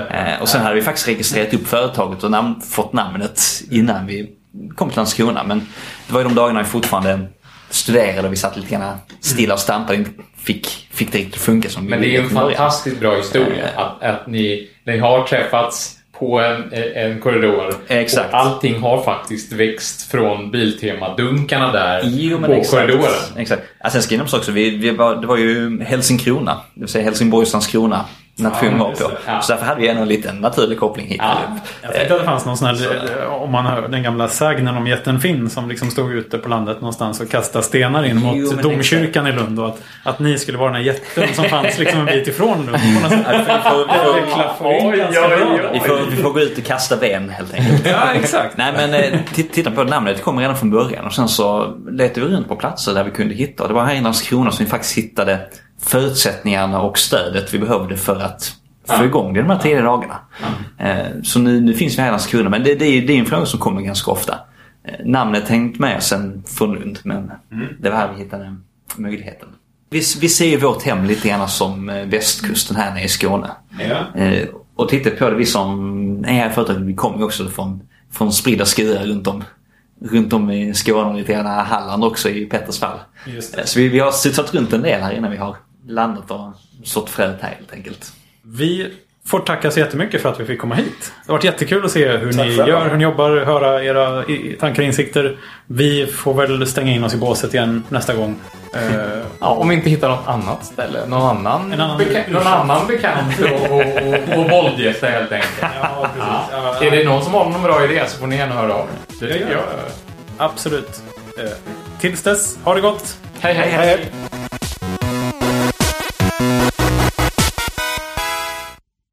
Eh, och sen hade vi faktiskt registrerat upp företaget och namn, fått namnet innan vi kom till Landskrona. Men det var ju de dagarna vi fortfarande studerade och vi satt lite grann stilla och stampade. Inte fick, fick det riktigt funka som Men vi det är ju en fantastiskt bra historia. Att, att ni, ni har träffats på en, en korridor. Exakt. Och allting har faktiskt växt från Biltema-dunkarna där Jo, på exakt. korridoren. Exakt. Ja, sen ska jag också, vi, vi var, det var ju Helsingkrona, det vill säga Helsingborgs Landskrona nation var på. Ja. Så därför hade vi en liten naturlig koppling hit. Ja. Jag tänkte att det fanns någon sån här, om man hör den gamla sägnen om jätten Finn som liksom stod ute på landet någonstans och kastade stenar in Jo, mot men domkyrkan i Lund och att, att ni skulle vara den här jätten som fanns liksom en bit ifrån Lund på något sätt. Ja, vi får- vi gå ut och kasta ben helt enkelt. Ja, exakt. Nej men eh, titta på namnet, det kom redan från början och sen så letade vi runt på platser där vi kunde hitta. Det var här i Landskrona som vi faktiskt hittade förutsättningarna och stödet vi behövde för att få igång det de här tidiga dagarna. Eh, Så nu, nu finns vi här i Landskrona men det, det, är, det är en fråga som kommer ganska ofta. Eh, Namnet hängt med sen från Lund men det var här vi hittade möjligheten. Vi, vi ser ju vårt hem lite grann som eh, västkusten här nere i Skåne. Ja. Eh, och tittar på det, vi som är här i företaget, vi kommer ju också från, från spridda skurar runt om, runt om i Skåne och lite grann Halland också i Petters fall. Så vi, vi har studsat runt en del här innan vi har landat och sått fröet här helt enkelt. Vi får tacka så jättemycket för att vi fick komma hit. Det har varit jättekul att se hur Tack ni gör, hur ni jobbar, höra era tankar och insikter. Vi får väl stänga in oss i båset igen nästa gång. Eh, Ja, om vi inte hittar något annat ställe. Någon annan, En annan beka- någon annan bekant och, och, och, och våldgästa helt enkelt. ja, precis. Ja, Är det någon som har någon bra idé så får ni gärna höra av er. Det tycker Ja, jag. Absolut. Eh, tills dess, ha det gott! Hej, hej, Hej, hej.